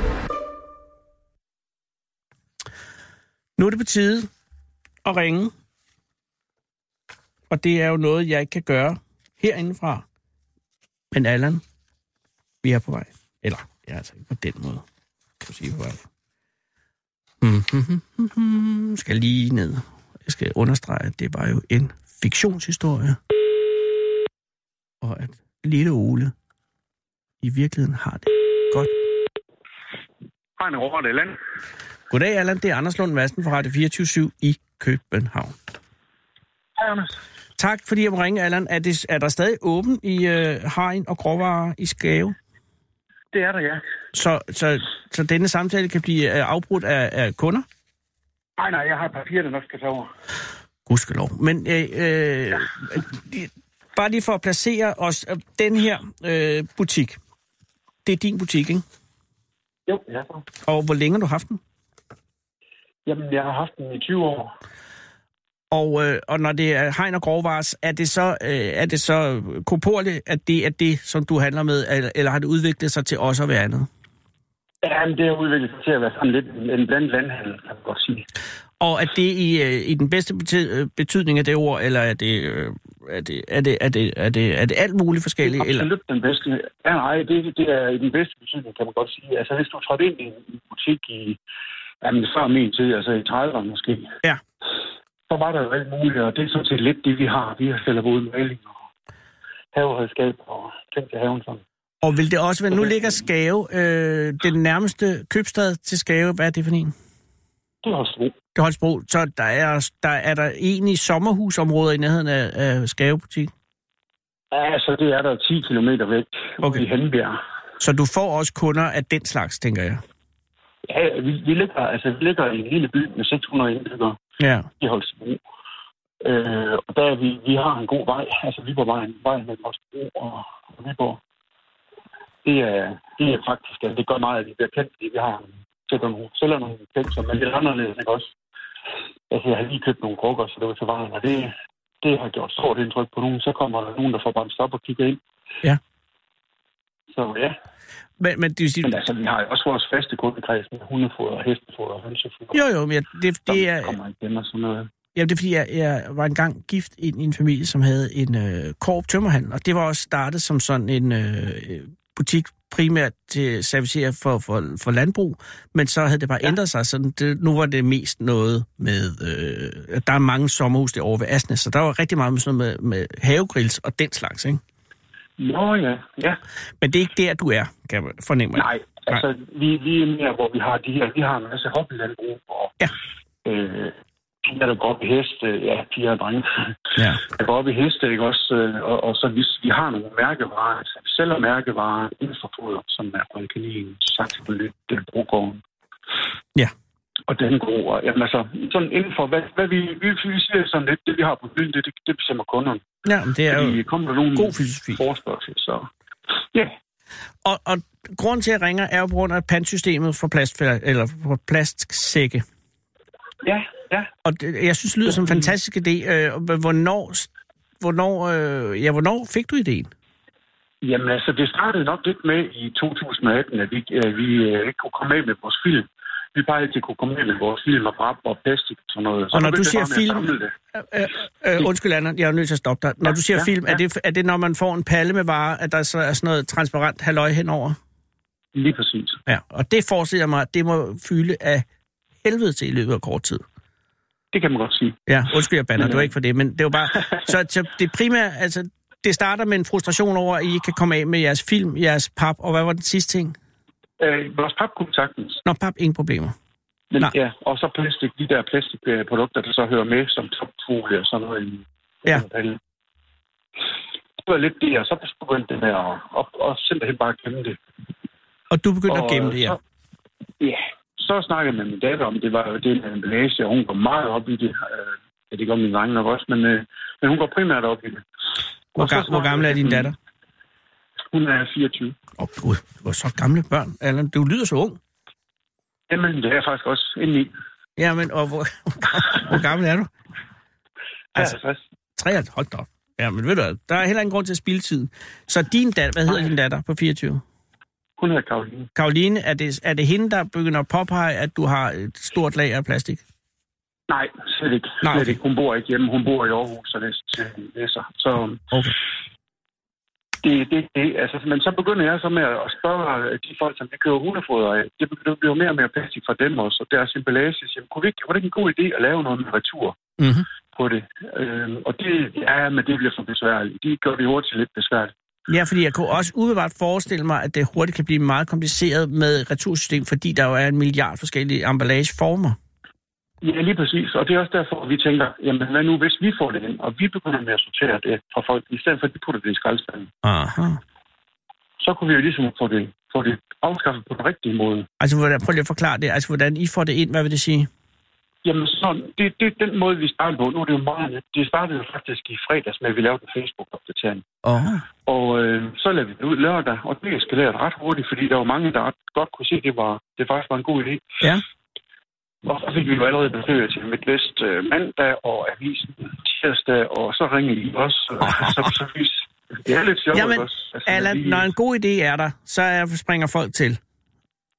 Nu er det på tide at ringe. Og det er jo noget, jeg ikke kan gøre herindefra. Men Allan, vi er på vej. Eller, ja, altså ikke på den måde. Kan du sige på vej. Mm-hmm. Skal lige ned. Jeg skal understrege, at det var jo en fiktionshistorie. Og at lille Ole i virkeligheden har det godt. Hej, Robert Allan. Goddag, Allan. Det er Anders Lund Madsen fra Radio 24 i København. Hej, Anders. Tak, fordi jeg må ringe, Allan. Er, det, er der stadig åben i øh, Hagen og Gråvarer i Skave? Det er der, ja. Så, så, så denne samtale kan blive øh, afbrudt af, af kunder? Nej, nej, jeg har papir, der nok skal tage over. Gudskelov. Men øh, øh, ja. [LAUGHS] bare lige for at placere os. øh, Den her øh, butik, det er din butik, ikke? Jo, ja. Og hvor længe har du haft den? Jamen, jeg har haft den i 20 år. Og, øh, og når det er hegn og grovvars, er det så, øh, er det så korporligt, at det er det, som du handler med, eller, eller har det udviklet sig til også at være andet? Ja, men det har udviklet sig til at være sådan lidt en blandet landhandel, kan man godt sige. Og er det i, øh, i den bedste øh, betydning af det ord, eller er det, øh, er det, er det, er det, er det, er det alt muligt forskelligt? Eller? Absolut den bedste. Ja, nej, det, det er i den bedste betydning, kan man godt sige. Altså, hvis du trådte ind i en butik i, jamen, før min tid, altså i 30'erne måske, Ja. så var der jo alt muligt, og det er sådan set lidt det, vi har. Vi har sælger både maling og haveredskab og ting til haven sådan. Og vil det også være, nu ligger Skave, øh, den nærmeste købstad til Skave, hvad er det for en? Det er brug. Det er Holstebro. Så der er, der er der egentlig sommerhusområder i nærheden af, af Skave butik. Ja, så det er der 10 km væk Okay. i Hannebjerg. Så du får også kunder af den slags, tænker jeg. Ja, vi, vi, ligger, altså, vi ligger i en lille by med 600 indbyggere Ja. i Holstebro. Øh, og der er vi, vi har en god vej, altså Viborgvejen, vejen mellem Holstebro og, og Viborg. Det er, det er faktisk, altså, det gør meget, at vi bliver kendt, fordi vi har sætter nogle, sælger nogle ting, som er lidt anderledes, ikke også? Altså, jeg har lige købt nogle krukker, så det var til vejen, og det, det har gjort stort indtryk på nogen. Så kommer der nogen, der får bremset op og kigger ind. Ja. Så ja, Men, men det vil sige, men altså, vi har også vores faste kundekreds med hundefoder, hestefoder og hønsefoder. jo jo, men jeg- det, det er, kommer igen og sådan noget. Jamen, det er fordi, jeg, jeg var engang gift ind i en familie, som havde en øh, korp tømmerhandel, og det var også startet som sådan en øh, butik primært til servicere for, for, for landbrug, men så havde det bare ja. Ændret sig, så det, nu var det mest noget med, øh, der er mange sommerhus derovre ved Asnes, så der var rigtig meget med sådan noget med, med havegrills og den slags, ikke? Nå ja, ja. Men det er ikke der, du er, kan man fornemme. Nej, altså, vi, vi er mere, hvor vi har de her, vi har en masse hobbylandbrug, og Ja. øh, piger, der går op i heste, ja, piger og drenge, Ja. der går op i heste, ikke også, øh, og, og så hvis vi har nogle mærkevarer, altså vi sælger mærkevarer inden for foder, som er Rødkanin, Saxopolyt, Delbrugården. Ja. Og den gode, jamen altså, sådan inden for, hvad, hvad vi, vi, vi siger sådan lidt, det vi har på hylden, det, det, det bestemmer kunderne. ja, men det er Fordi jo... kommer der nogen god filosofi. forespørgsel, så ja, Og, og grunden til, at jeg ringer, er jo på grund af pantsystemet for, plast, eller for plastsække. ja, ja. Og det, jeg synes, det lyder som en fantastisk idé. Øh, hvornår, hvornår, øh, ja, hvornår fik du ideen? Jamen altså, det startede nok lidt med i 2018, at vi, øh, vi øh, ikke kunne komme af med vores film. Vi bare altid kunne komme af med vores film og brap og plastik og sådan noget. Så Og når du siger film- Det. Øh, øh, undskyld, Anna, jeg er nødt til at stoppe dig. Når Ja, du siger ja, film, er, ja. det, er det, når man får en palle med varer, at der så er sådan noget transparent halløj henover? Lige præcis. Ja, og det forestiller mig, at det må fylde af helvede til i løbet af kort tid. Det kan man godt sige. Ja, undskyld, jeg bander, Men, det var øh, ikke for det, men det var bare... Så, så det primære, altså, det starter med en frustration over, at I ikke kan komme af med jeres film, jeres pap, og hvad var den sidste ting? Øh, vores pap kunne sagtens. Nå, pap, ingen problemer. Men, Nej. ja, og så plastik, de der plastikprodukter, der så hører med, som topfolie og sådan noget. Ja. Det var lidt det, og så begyndte det med at, at, at simpelthen bare gemme det. Og du begyndte Og, at gemme det, ja. Så, ja, så snakkede jeg med min datter om, det var jo det med emballage, og hun går meget op i det. Øh, ja, det gør min drenge nok også, men, øh, men hun går primært op i det. Hvor, ga- hvor gammel er din datter? Hun er 24. Åh, oh, gud, var så gamle børn. Allan, du lyder så ung. Jamen, det er jeg faktisk også inde i. Ja, men og hvor, [LAUGHS] hvor gammel er du? Altså, 63. 3, hold da op. Ja, men ved du hvad, der er heller ingen grund til at spille tiden. Så din datter, hvad hedder din datter på 24? Hun hedder Karoline. Karoline, er det, er det hende, der begynder at påpege, at du har et stort lager af plastik? Nej, slet ikke. Nej, Slet okay. ikke. Hun bor ikke hjemme. Hun bor i Aarhus og læser. Så Okay. det, det, det, altså, men så begynder jeg så med at spørge de folk, som vi køber hundefoder af. Det det bliver mere og mere plastik fra dem også, og deres emballage. Så Jamen, kunne vi ikke, var det ikke en god idé at lave noget med retur Mm-hmm. på det? Øhm, og det, ja, men det bliver for besværligt. De gør det hurtigt lidt besværligt. Ja, fordi jeg kunne også umiddelbart forestille mig, at det hurtigt kan blive meget kompliceret med retursystem, fordi der jo er en milliard forskellige emballageformer. Ja, lige præcis. Og det er også derfor, vi tænker, jamen hvad nu, hvis vi får det ind, og vi begynder med at sortere det fra folk, i stedet for at de putter det i skraldespanden, Aha. så kunne vi jo ligesom få det, få det afskaffet på den rigtige måde. Altså, hvordan, prøv lige at forklare det. Altså, hvordan I får det ind, hvad vil det sige? Jamen, så, det, det er den måde, vi startede på. Nu er det jo meget. Det startede jo faktisk i fredags med, at vi lavede en Facebook-opdatering. Oh. Og øh, så lavede vi det ud lørdag, og det eskalerede ret hurtigt, fordi der var mange, der ret godt kunne se, at det, var, det faktisk var en god idé. Ja. Og så fik vi jo allerede besøg til Midtvest øh, mandag og avisen tirsdag, og så ringede I også. så, så vi, det er lidt sjovt Jamen, også. Altså, Allan, vi- når en god idé er der, så er, springer folk til.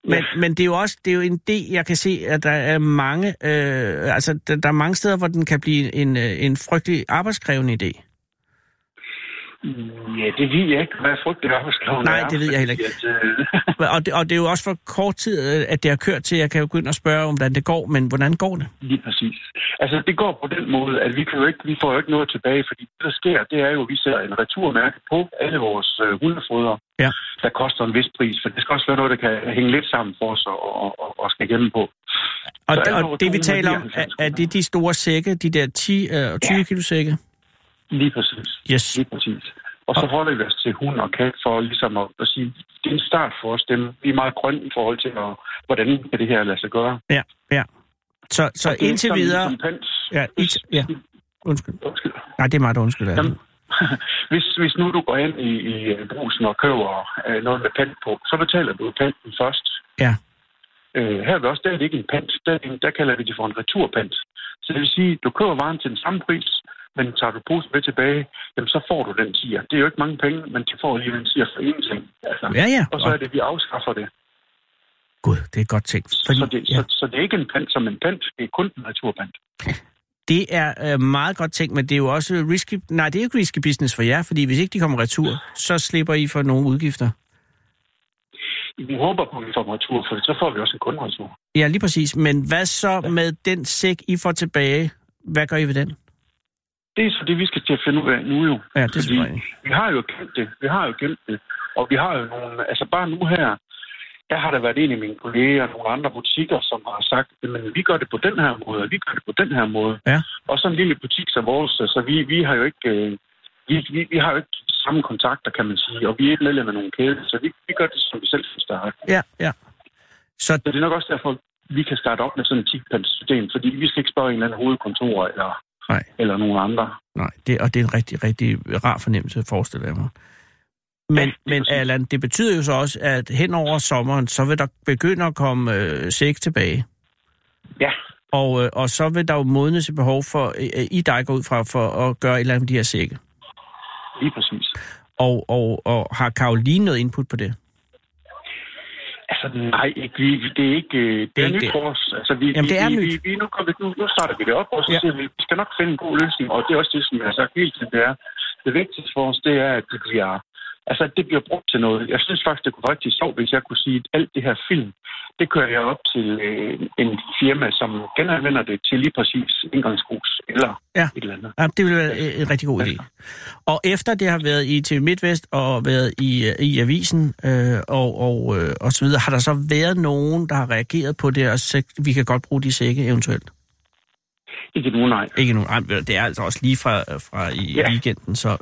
Men, Ja. men det er jo også det er jo en idé, jeg kan se, at der er mange, øh, altså der, der er mange steder, hvor den kan blive en, øh, en frygtelig arbejdskrævende idé. Ja, det ved jeg ikke, hvad frygteligt arbejdskrævende Nej, er. det ved jeg heller ikke. At, øh, [LAUGHS] Og det, og det er jo også for kort tid, øh, at det har kørt til, jeg kan jo begynde at spørge, om hvordan det går, men hvordan går det? Lige præcis. Altså, det går på den måde, at vi, kan jo ikke, vi får jo ikke noget tilbage, fordi det, der sker, det er jo, at vi ser en returmærke på alle vores øh, hundefoder, Ja. der koster en vis pris, for det skal også være noget, der kan hænge lidt sammen for os og, og, og, og skal gemme på. Og, og vores det vi taler om, er er, 90 det de store sække, de der 10 øh, og 20 Ja. kilo sække? Lige præcis. Yes. Lige præcis. Og så holder vi os til hund og kat for ligesom at, at sige, det er en start for os. Dem. Vi er meget grønne i forhold til, at, hvordan kan det her lade sig gøre. Ja, ja. Så, så Og indtil sådan videre... en pant. Ja, Hvis- i, ja, undskyld. Undskyld. Nej, det er mig, der undskylder. Jamen, [LAUGHS] hvis, hvis nu du går ind i, i øh, brusen og køber øh, noget med pant på, så betaler du panten først. Ja. Øh, her er vi også, der er det ikke en pant. Der, er der kalder vi det for en returpant. Så det vil sige, du køber varen til den samme pris, Men tager du posen med tilbage, jamen så får du den tiger. Det er jo ikke mange penge, men de får lige en tiger for ingenting. Altså. Ja, ja. Og så er det, vi afskaffer det. Gud, det er godt tænkt. Fordi, så, det ja. så, så det er ikke en pant som en pant, det er kun en naturpant. Det er øh, meget godt tænkt, men det er jo også risky... Nej, det er jo ikke risky business for jer, fordi hvis ikke de kommer retur, så slipper I for nogle udgifter. Vi håber på, at vi får retur, for så får vi også en kunderetur. Ja, lige præcis. Men hvad så ja. med den sæk, I får tilbage? Hvad gør I ved den? Det er så det, vi skal til at finde ud af nu jo. Ja, det er Fordi vi har jo gemt det. Vi har jo gemt det. Og vi har jo nogle... Altså bare nu her, der har der været en af mine kolleger og nogle andre butikker, som har sagt, at vi gør det på den her måde, og vi gør det på den her måde. Ja. Og så en lille butik som vores, så vi, vi har jo ikke... Øh, vi, vi, vi har jo ikke samme kontakter, kan man sige, og vi er ikke medlem af nogen kæde, så vi, vi gør det, som vi selv synes, der er. Ja, ja. Så... så det er nok også derfor, vi kan starte op med sådan et 10 system fordi vi skal ikke spørge en eller anden hovedkontor eller, Nej. eller nogen andre. Nej, det, og det er en rigtig, rigtig rar fornemmelse, forestiller jeg mig. Men, ja, men Allan, det betyder jo så også, at hen over sommeren, så vil der begynde at komme øh, sæk tilbage. Ja. Og, øh, og så vil der jo modnes et behov for, øh, I dig går ud fra, for at gøre et eller andet med de her sække. Lige præcis. Og, og, og har Karoline noget input på det? Altså, nej, ikke, vi, det er ikke... Det, det er, er nyt for os. Altså, vi, Jamen, det er vi, nyt. Vi, vi, nu, vi, nu, nu starter vi det op, og så ja. siger vi, vi skal nok finde en god løsning, og det er også det, som jeg har sagt hele tiden, det er, det vigtigste for os, det er, at det bliver Altså, det bliver brugt til noget. Jeg synes faktisk, det kunne være rigtig sjovt, hvis jeg kunne sige, at alt det her film, det kører jeg op til øh, en firma, som genanvender det til lige præcis indgangsgrus eller ja. et eller andet. Ja, det vil være en rigtig god idé. Og efter det har været i TV MidtVest og været i, øh, i avisen øh, og, og, øh, og så videre, har der så været nogen, der har reageret på det, og så vi kan godt bruge de sække eventuelt? Ikke nu, nej. Ikke nu. Det er altså også lige fra, fra i ja. weekenden, så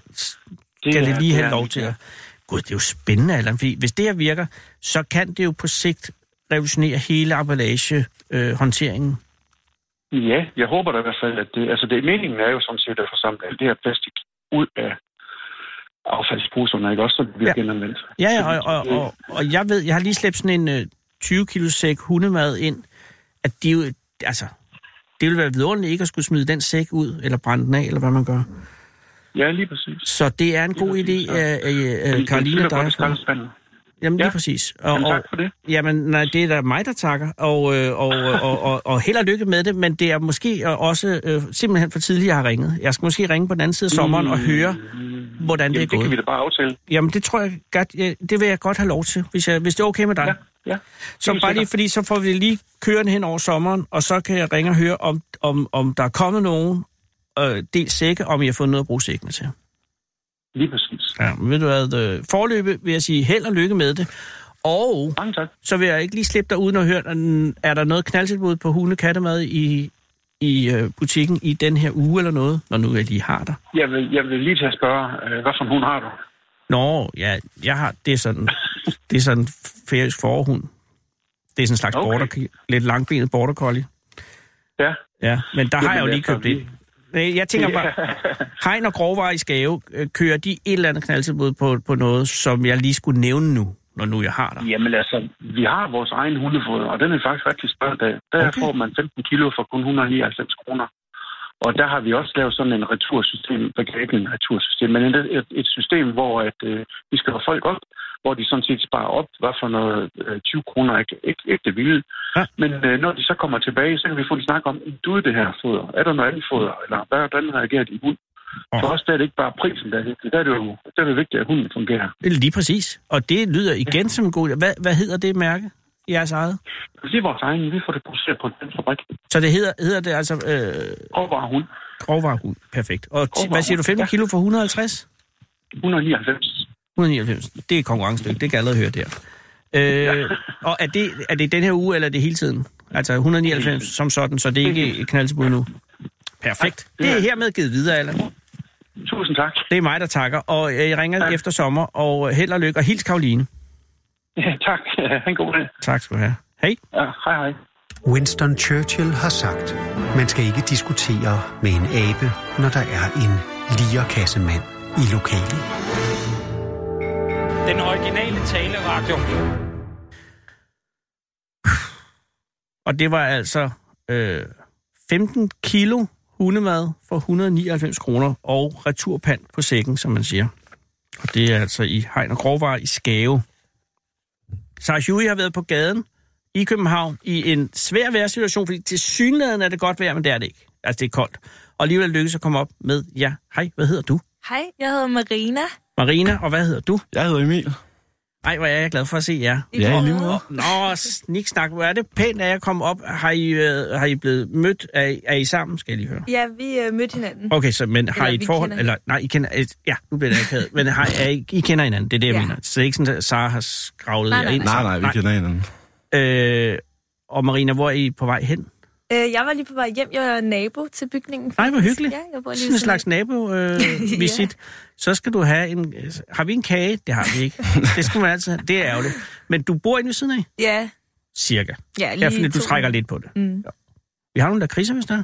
det skal det lige have er, lov til at... Gud, det er jo spændende, Allan, fordi hvis det her virker, så kan det jo på sigt revolutionere hele emballage-håndteringen. Øh, ja, jeg håber da i hvert fald, at det... Altså, det, meningen er jo sådan set at få samlet alt det her plastik ud af affaldsposerne, ikke også, så det bliver ja. genanvendt. Ja, ja, og, og, og, og jeg ved, jeg har lige slæbt sådan en uh, 20 kilo sæk hundemad ind, at de jo, altså, det ville være vidunderligt ikke at skulle smide den sæk ud, eller brænde den af, eller hvad man gør. Ja, lige præcis. Så det er en god idé, at Karoline dig Jamen lige ja. præcis. Og, jamen, tak for det. Jamen, nej, det er da mig, der takker, og, og, og, [LAUGHS] og, og, og held og lykke med det, men det er måske også øh, simpelthen for tidligt, jeg har ringet. Jeg skal måske ringe på den anden side af sommeren mm, og høre, hvordan jamen, det er gået. det kan vi da bare aftale. Jamen, det tror jeg godt, ja, det vil jeg godt have lov til, hvis, jeg, hvis det er okay med dig. Ja, ja. Så bare lige, fordi så får vi lige kørende hen over sommeren, og så kan jeg ringe og høre, om, om, om der er kommet nogen, øh, dels sække, om jeg har fundet noget at bruge sækkene til. Lige præcis. Ja, ved du hvad, øh, forløbe vil jeg sige held og lykke med det. Og Mange tak. så vil jeg ikke lige slippe dig uden at høre, er der noget knaldtilbud på hunde kattemad i, i øh, butikken i den her uge eller noget, når nu jeg lige har dig? Jeg vil, jeg vil lige til at spørge, øh, hvad for en hund har du? Nå, ja, jeg har, det er sådan, det er sådan færøsk forhund. Det er sådan en slags okay. border, lidt langbenet border collie. Ja. Ja, men der Jamen, har jeg jo lige købt ind. Nej, jeg tænker bare, Hegn og Grovvar i Skave, øh, kører de et eller andet knaldtilbud på, på noget, som jeg lige skulle nævne nu, når nu jeg har dig? Jamen altså, vi har vores egen hundefoder, og den er faktisk rigtig af. Der okay. får man 15 kilo for kun 199 kroner. Og der har vi også lavet sådan en retursystem, begrebet en retursystem, men et, et, et system, hvor at, øh, vi skal have folk op, hvor de sådan set sparer op, hvad for noget øh, 20 kroner, ikke, ikke, ikke det vilde. Ja. Men øh, når de så kommer tilbage, så kan vi få en snak om, du er det her foder, er der noget andet foder, eller hvordan reagerer de hund? Oh. For os der er det ikke bare prisen, der er vigtigt. Der er det jo der er det vigtigt, at hunden fungerer. Lige præcis. Og det lyder igen ja. som en god... Hvad, hvad hedder det mærke? jeres eget? Det er vores egen. Vi får det produceret på den fabrik. Så det hedder, hedder det altså... Øh... Grovvarehund. Grovvarehund, perfekt. Og hvad siger du, 15 ja. kilo for 150? 199. 199. Det er konkurrencedygtigt, det kan jeg allerede høre der. Øh, ja. Og er det, er det den her uge, eller er det hele tiden? Altså 199 som sådan, så det er ikke et knaldsbud nu? Perfekt. Det er hermed givet videre, Allan. Tusind tak. Det er mig, der takker, og jeg ringer tak. efter sommer, og held og lykke, og hils Karoline. Ja, tak. [LAUGHS] Ha' en god dag. Tak skal du have. Hej. Ja, hej hej. Winston Churchill har sagt, man skal ikke diskutere med en abe, når der er en lierkassemand i lokalet. Den originale taleradio. Og det var altså øh, 15 kilo hundemad for 199 kroner og returpant på sækken, som man siger. Og det er altså i Hegn og Grovvarer i Skave. Sarah Huey har været på gaden i København i en svær vejrsituation, fordi til synligheden er det godt vejr, men det er det ikke. Altså, det er koldt. Og alligevel lykkes at komme op med, ja, hej, hvad hedder du? Hej, jeg hedder Marina. Marina, og hvad hedder du? Jeg hedder Emil. Ej, hvor er jeg glad for at se jer. Ja, i lige måde. Nå, sniksnak, hvor er det pænt, at jeg kom op. Har I, øh, har I blevet mødt? Er, I- er I sammen, skal jeg lige høre? Ja, vi øh, mødte hinanden. Okay, så men har Eller I et forhold? kender Eller, nej, I kender... et- Ja, nu bliver det akavet. Men har, er I, I kender hinanden, det er det, jeg Ja. mener. Så det er ikke sådan, at Sara har skravlet Nej, jer nej, ind. Nej, nej, vi kender hinanden. Øh, og Marina, hvor er I på vej hen? Øh, jeg var lige på vej hjem. Jeg er nabo til bygningen. Nej, hvor hyggeligt. Ja, jeg bor lige Sådan en slags nabo-visit. Øh, [LAUGHS] visit. Så skal du have en... Har vi en kage? Det har vi ikke. [LAUGHS] Det skal man altid have. Det er ærgerligt. Men du bor inde ved siden af? Ja, Cirka. ja lige Ja, fordi du trækker lidt på det. Mm. Vi har nogle der kriser, hvis der er.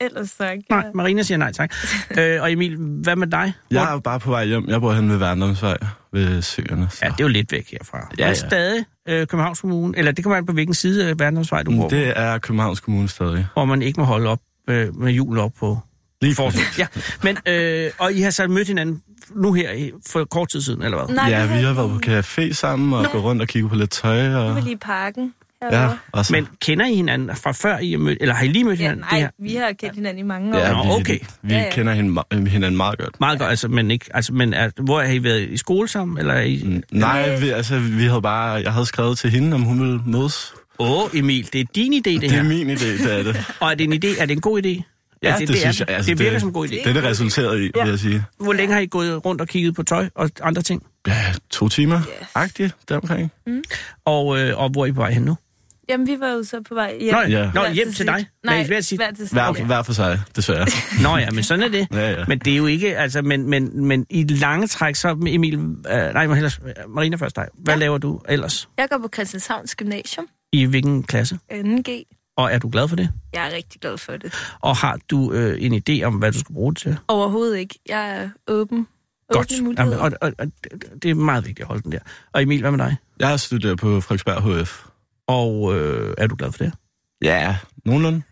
Ellers så ikke. Nej, Marina siger nej tak. [LAUGHS] øh, og Emil, hvad med dig? Hvor- Jeg er bare på vej hjem. Jeg bor hen ved Værndomsvej ved Søerne. Så. Ja, det er jo lidt væk herfra. Ja, Men ja. stadig øh, Københavns Kommune, eller det kommer an på, hvilken side af Verdensvej du bor, Det er Københavns Kommune stadig. hvor man ikke må holde op øh, med julen op på Lige præcis. Ja, men, øh, og I har så mødt hinanden nu her i- for kort tid siden, eller hvad? Nej, Ja, vi har været på café sammen og gået rundt og kigget på lidt tøj. Og... var lige i parken. Ja, herovre. og så... Men kender I hinanden fra før I har mødt, eller har I lige mødt ja hinanden? Det nej, her? vi har kendt hinanden i mange år. Ja, Nå, vi, okay. Vi Ja, ja. kender hende, øh, hinanden meget godt. Meget godt, altså, men ikke, altså, men er, hvor har I været i skole sammen, eller er I... Mm, Nej, vi, altså, vi havde bare... Jeg havde skrevet til hende, om hun ville mødes. Åh, oh, Emil, det er din idé, det, Det her. er min idé, det er det. [LAUGHS] Og er det en idé? Er det en god idé? Ja, Altså, det, det er synes jeg. Altså, Det virker som en god idé. Det er det resulteret i, Ja. vil jeg sige. Hvor længe har I gået rundt og kigget på tøj og andre ting? Ja, to timer. Yes. Agtigt, deromkring. Og, øh, og hvor er I på vej hen nu? Jamen, vi var jo så på vej hjem. Nå, Ja. Nå hjem til sit. dig? Nej, hver sit... hver til sit. Hver, Okay. hver for sig, desværre. [LAUGHS] Nå ja, men sådan er det. Ja, ja. Men det er jo ikke, altså, men, men, men i lange træk, så Emil, øh, nej, må hellere, Marina først dig. Hvad ja. Laver du ellers? Jeg går på Christianshavns Gymnasium, I hvilken klasse? 2G. Og er du glad for det? Jeg er rigtig glad for det. Og har du øh, en idé om, hvad du skal bruge det til? Overhovedet ikke. Jeg er åben. Godt. Jamen, og, og, og, det er meget vigtigt at holde den der. Og Emil, hvad med dig? Jeg studerer på Frederiksberg HF. Og øh, er du glad for det? Ja, nogenlunde.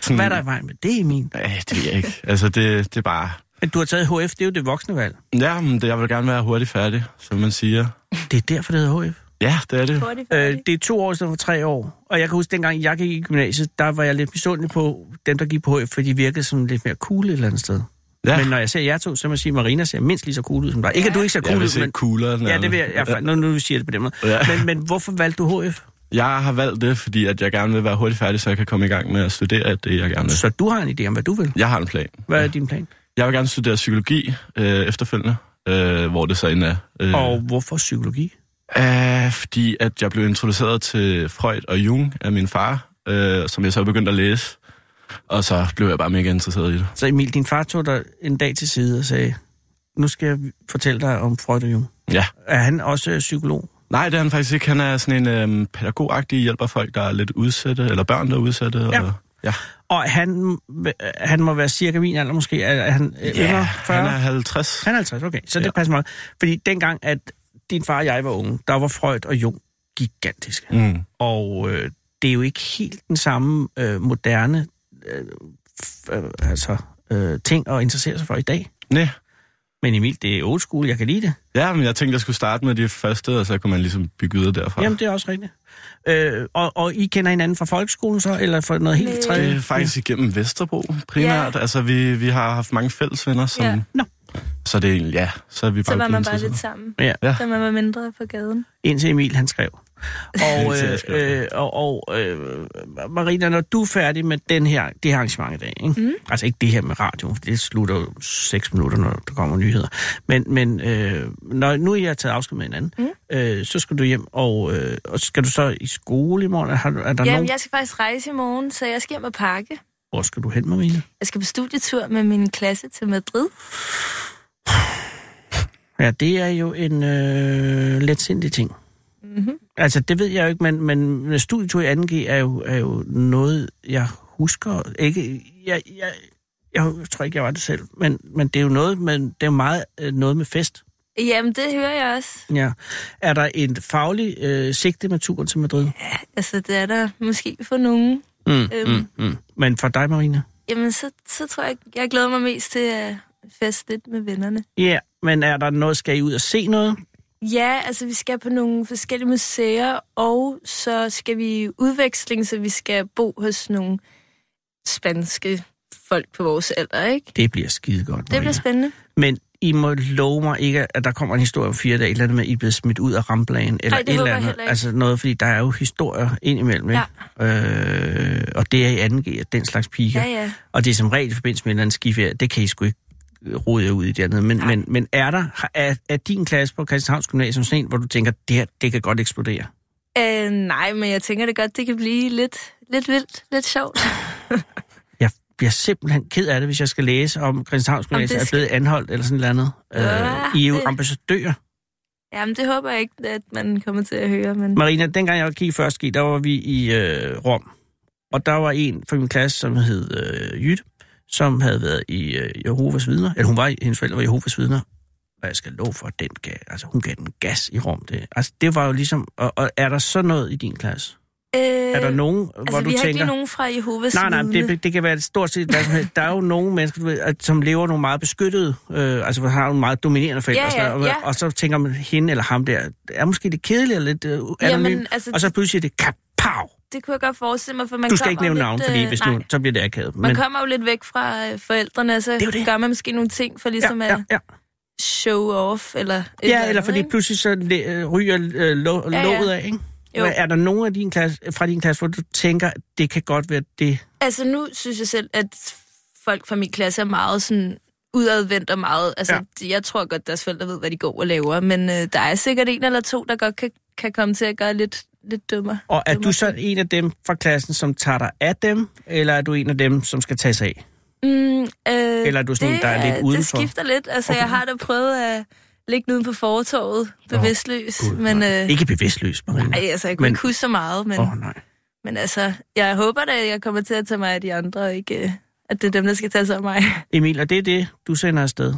Sådan, Hvad er der i vejen med det, Emil? Ja, det ved jeg ikke. Altså, det, det er bare... Men du har taget HF, det er jo det voksne valg. Ja, men det, jeg vil gerne være hurtigt færdig, som man siger. Det er derfor, det hedder HF. Ja, det er det. Hurtigt Øh, færdig. det er to år stedet for tre år. Og jeg kan huske, dengang jeg gik i gymnasiet, der var jeg lidt misundelig på dem, der gik på HF, for de virkede som lidt mere cool et eller andet sted. Ja. Ja, Men når jeg ser jer to, så må jeg sige, at Marina ser mindst lige så cool ud som dig. Ikke, at du ikke ser jeg cool vil ud, se men... coolere. Ja, det vil jeg, jeg nu, nu siger jeg det på den måde. Ja. Men, men hvorfor valgte du HF? Jeg har valgt det, fordi at jeg gerne vil være hurtigt færdig, så jeg kan komme i gang med at studere det, jeg gerne vil. Så du har en idé om, hvad du vil. Jeg har en plan. Hvad er din plan? Jeg vil gerne studere psykologi øh, efterfølgende, øh, hvor det så end er. Øh, Og hvorfor psykologi? øh, fordi at jeg blev introduceret til Freud og Jung af min far, øh, som jeg så begyndte at læse. Og så blev jeg bare mega interesseret i det. Så Emil, din far tog dig en dag til side og sagde, nu skal jeg fortælle dig om Freud og Jung. Ja. Er han også psykolog? Nej, det er han faktisk ikke. Han er sådan en øh, pædagogagtig hjælper folk, der er lidt udsatte, eller børn, der er udsatte. Ja. Og, ja. Og han, han må være cirka min alder måske. Er, han øh, yngre? 40? han er 50. Han er 50, okay. Så det Ja. passer meget. Fordi dengang, at din far og jeg var unge, der var Freud og Jung gigantiske. Mm. Og øh, det er jo ikke helt den samme øh, moderne øh, f- øh, altså, øh, ting at interessere sig for i dag. Nej. Men Emil, det er old school, jeg kan lide det. Ja, men jeg tænkte, jeg skulle starte med de første, og så kunne man ligesom bygge videre derfra. Jamen, det er også rigtigt. Øh, og, og I kender hinanden fra folkeskolen så, eller fra noget helt Nej. tredje? Det er faktisk igennem Vesterbro primært. Ja. Altså, vi, vi har haft mange fælles venner, som... Ja. Nå. Så det er ja, så er vi bare Så var man bare lidt sammen, Ja. Ja. da man var mindre på gaden. Indtil Emil, han skrev. Og, jeg øh, øh, og, og øh, Marina, når du er færdig med den her, det her arrangement i dag, ikke? Mm. altså ikke det her med radio, for det slutter jo seks minutter, når der kommer nyheder, men, men øh, når nu I har taget afsked med hinanden, mm. øh, så skal du hjem, og, øh, og skal du så i skole i morgen? Har, du- er der Jamen, nogen... jeg skal faktisk rejse i morgen, så jeg skal hjem og pakke. Hvor skal du hen, Marina? Jeg skal på studietur med min klasse til Madrid. Ja, det er jo en øh, letsindig ting. Mm-hmm. Altså, det ved jeg jo ikke, men, men studietur i 2G er jo, er jo noget, jeg husker. Ikke, jeg, jeg, jeg tror ikke, jeg var det selv, men, men det er jo noget, men det er jo meget øh, noget med fest. Jamen, det hører jeg også. Ja. Er der en faglig øh, sigte med turen til Madrid? Ja, altså, det er der måske for nogen. Mm, Øhm. mm, mm. Men for dig, Marina? jamen så, så tror jeg, jeg glæder mig mest til at feste lidt med vennerne. Ja, men er der noget, skal I ud og se noget? Ja, altså vi skal på nogle forskellige museer, og så skal vi udveksling, så vi skal bo hos nogle spanske folk på vores alder, ikke? Det bliver skide godt, Det bliver spændende. Men I må love mig ikke, at der kommer en historie om fire dage, et eller andet med, at I er blevet smidt ud af ramplanen, eller Ej, et eller andet. Altså noget, fordi der er jo historier indimellem, ikke? Øh, og det er i 2G, at den slags piger. Ja, ja. Og det er som regel i forbindelse med en eller anden skiferie, det kan I sgu ikke rode jer ud i det andet. Men, men, men er der, er, er din klasse på Christianshavns Gymnasium sådan en, hvor du tænker, det her, det kan godt eksplodere? Øh, nej, men jeg tænker det godt, det kan blive lidt, lidt vildt, lidt sjovt. [LAUGHS] Jeg bliver simpelthen ked af det, hvis jeg skal læse om Christianshavns Gymnasium er skal- blevet anholdt eller sådan noget andet. Ja, Øh, I er jo det- ambassadører. Jamen, det håber jeg ikke, at man kommer til at høre, men... Marina, dengang jeg gik først gik, der var vi i øh, Rom. Og der var en fra min klasse, som hed øh, Jytte, som havde været i øh, Jehovas vidner. Eller hun var, hendes forældre var Jehovas vidner. Og jeg skal love for, at den gav, altså hun gav den gas i Rom. Det, altså det var jo ligesom, og, og er der så noget i din klasse? Øh, Er der nogen, hvor altså, du vi har tænker... ikke lige nogen fra Jehovas Nej, nej, det, det kan være stort set helst. Der er jo nogle mennesker, du ved, at- som lever nogle meget beskyttede, øh, altså hvor har nogle meget dominerende forældre, Ja, og, sådan ja, og, ja. og så tænker man, hende eller ham der, er måske lidt kedeligt og lidt øh, anonym, altså, og så pludselig det kapow! det kunne jeg godt forestille mig, for man Du skal ikke nævne lidt, navn, fordi øh, hvis nej, nu, så bliver det akavet. Man Men, kommer jo lidt væk fra øh, forældrene, og så jo det. gør man måske nogle ting for ligesom ja, ja, at ja. show off, eller ja, eller andet, fordi ikke? pludselig så øh, ryger øh, lå, Ja, ja. låget af, ikke? Jo. Er der nogen af din klasse, fra din klasse, hvor du tænker, det kan godt være det? Altså nu synes jeg selv, at folk fra min klasse er meget sådan udadvendt og meget... Altså, ja. jeg tror godt, deres forældre ved, hvad de går og laver, men øh, der er sikkert en eller to, der godt kan, kan komme til at gøre lidt, lidt dummere. Og er dummere du så en af dem fra klassen, som tager dig af dem, eller er du en af dem, som skal tages af? Mm, øh, Eller er du sådan en, der er lidt udenfor? Det skifter lidt. Altså, okay. jeg har da prøvet at ligge nede på fortorvet, bevidstløs. Gud, men, nej. øh, Ikke bevidstløs, Marina. ej, altså, jeg kunne men- ikke huske så meget, men, Åh, oh, nej. men altså, jeg håber da, at jeg kommer til at tage mig af de andre, og ikke øh, at det er dem, der skal tage sig af mig. [LAUGHS] Emil, og det er det, du sender afsted.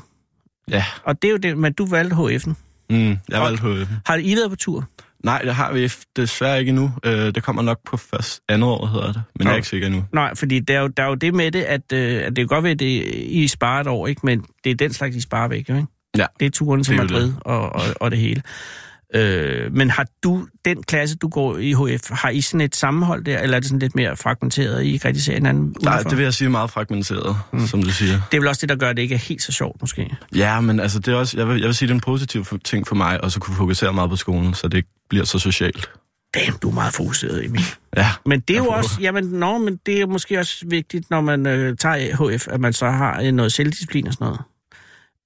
Ja. Og det er jo det, men du valgte HF'en. Mm, jeg valgte HF. Har I været på tur? Nej, det har vi desværre ikke endnu. Øh, det kommer nok på først andet år, hedder det. Men jeg er Nå. ikke sikker endnu. Nej, fordi der er jo, der er jo det med det, at, øh, at det kan godt være, at det, I sparer et år, ikke? men det er den slags, I sparer væk, ikke? Ja. Det er turen til Madrid og, og, og det hele. Øh, men har du, den klasse, du går i HF, har I sådan et sammenhold der, eller er det sådan lidt mere fragmenteret, I ikke rigtig ser hinanden Nej, udenfor? det vil jeg sige meget fragmenteret, mm. som du siger. det er vel også det, der gør, at det ikke er helt så sjovt, måske. Ja, men altså, det er også, jeg, vil, jeg vil sige, det er en positiv ting for mig, og så kunne fokusere meget på skolen, så det ikke bliver så socialt. Damn, du er meget fokuseret, Emil. Ja, Men det er jo også, jamen, nå, men det er måske også vigtigt, når man øh, tager HF, at man så har øh, noget selvdisciplin og sådan noget.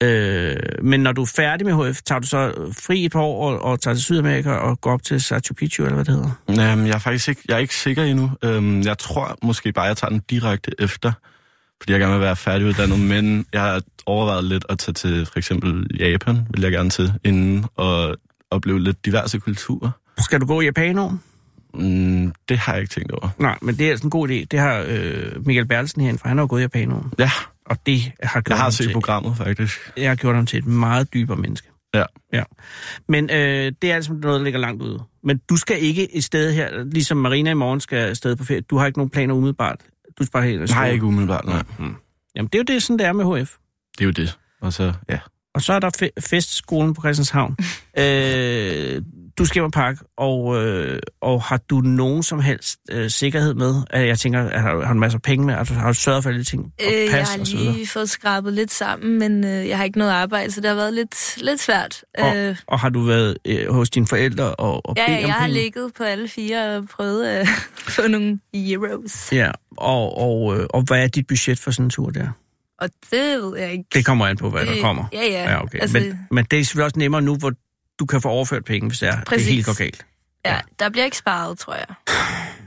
Øh, men når du er færdig med HF, tager du så fri et par år og, og tager til Sydamerika og går op til Machu Picchu, eller hvad det hedder? Øhm, jeg er faktisk ikke, jeg er ikke sikker endnu. Øhm, jeg tror måske bare, jeg tager den direkte efter, fordi jeg gerne vil være færdiguddannet, men jeg har overvejet lidt at tage til for eksempel Japan, vil jeg gerne til, inden og opleve lidt diverse kulturer. Skal du gå i Japan Mm, det har jeg ikke tænkt over. Nej, men det er altså en god idé. Det har øh, Michael Bertelsen herinde, for han har jo gået i Japan Ja, og det har gjort, jeg har set til, programmet faktisk. jeg har gjort ham til et meget dybere menneske. Ja. ja. Men øh, det er altså noget, der ligger langt ude. Men du skal ikke et sted her, ligesom Marina i morgen skal afsted på ferie. Du har ikke nogen planer umiddelbart. Du skal bare helt jeg ikke umiddelbart, nej. Jamen, det er jo det, sådan det er med HF. Det er jo det. Og så, ja. Og så er der fe- festskolen på Christianshavn. [LAUGHS] øh, du skal hjem og pakke, og, øh, og har du nogen som helst øh, sikkerhed med? At jeg tænker, at har, har du masser af penge med? Altså, har du sørget for alle de ting? Og Øh, jeg pas har og så lige fået skrabet lidt sammen, men øh, jeg har ikke noget arbejde, så det har været lidt, lidt svært. Og, Øh, og har du været øh, hos dine forældre og, og ja, bedt om jeg har ligget på alle fire og prøvet [LAUGHS] at få nogle euros. Ja, og, og, øh, og hvad er dit budget for sådan en tur der? Og det ved jeg ikke. Det kommer an på, hvad der kommer. Ja, ja. Ja, okay. Altså, Men, men det er selvfølgelig også nemmere nu, hvor du kan få overført penge, hvis det, er, det Præcis. helt går galt. ja, der bliver ikke sparet, tror jeg.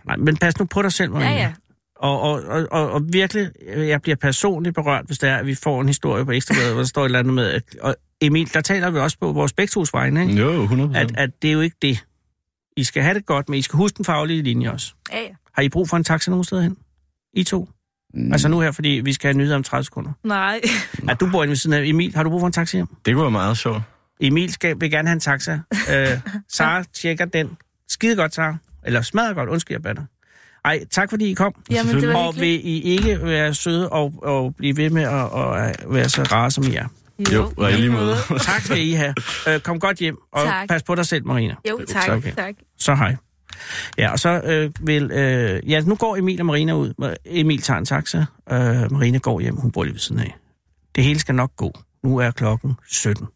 Nej, men pas nu på dig selv, Ja, Maria. ja. Og, og, og, og, og virkelig, øh, jeg bliver personligt berørt, hvis det er, at vi får en historie på Ekstrabladet, hvor der står et eller andet med, at, og Emil, der taler vi også på vores begge tos vegne, ikke? Jo, 100%. At, at det er jo ikke det. I skal have det godt, men I skal huske den faglige linje også. Ja, ja. Har I brug for en taxa nogen steder hen? I to? Mm. Altså nu her, fordi vi skal have nyheder om 30 sekunder. Nej. [LAUGHS] Ja, du bor inde ved siden af. Emil, har du brug for en taxa hjem? Det kunne være meget sjovt. Emil skal, vil gerne have en taxa. [LAUGHS] Øh, Sara tjekker den. Skide godt, Sara. Eller smadret godt, undskyld, jeg batter. Ej, tak fordi I kom. Jamen, det var Og vil I ikke være søde og, og blive ved med at, at være så rare som I er? Jo, og i lige måde. Tak skal I have. Øh, kom godt hjem, og Tak. pas på dig selv, Marina. Jo, tak. Okay. tak. Så hej. Ja, og så øh, vil... Øh, ja, nu går Emil og Marina ud. Emil tager en taxa. Øh, Marina går hjem. Hun bor lige ved siden af. Det hele skal nok gå. Nu er klokken 17.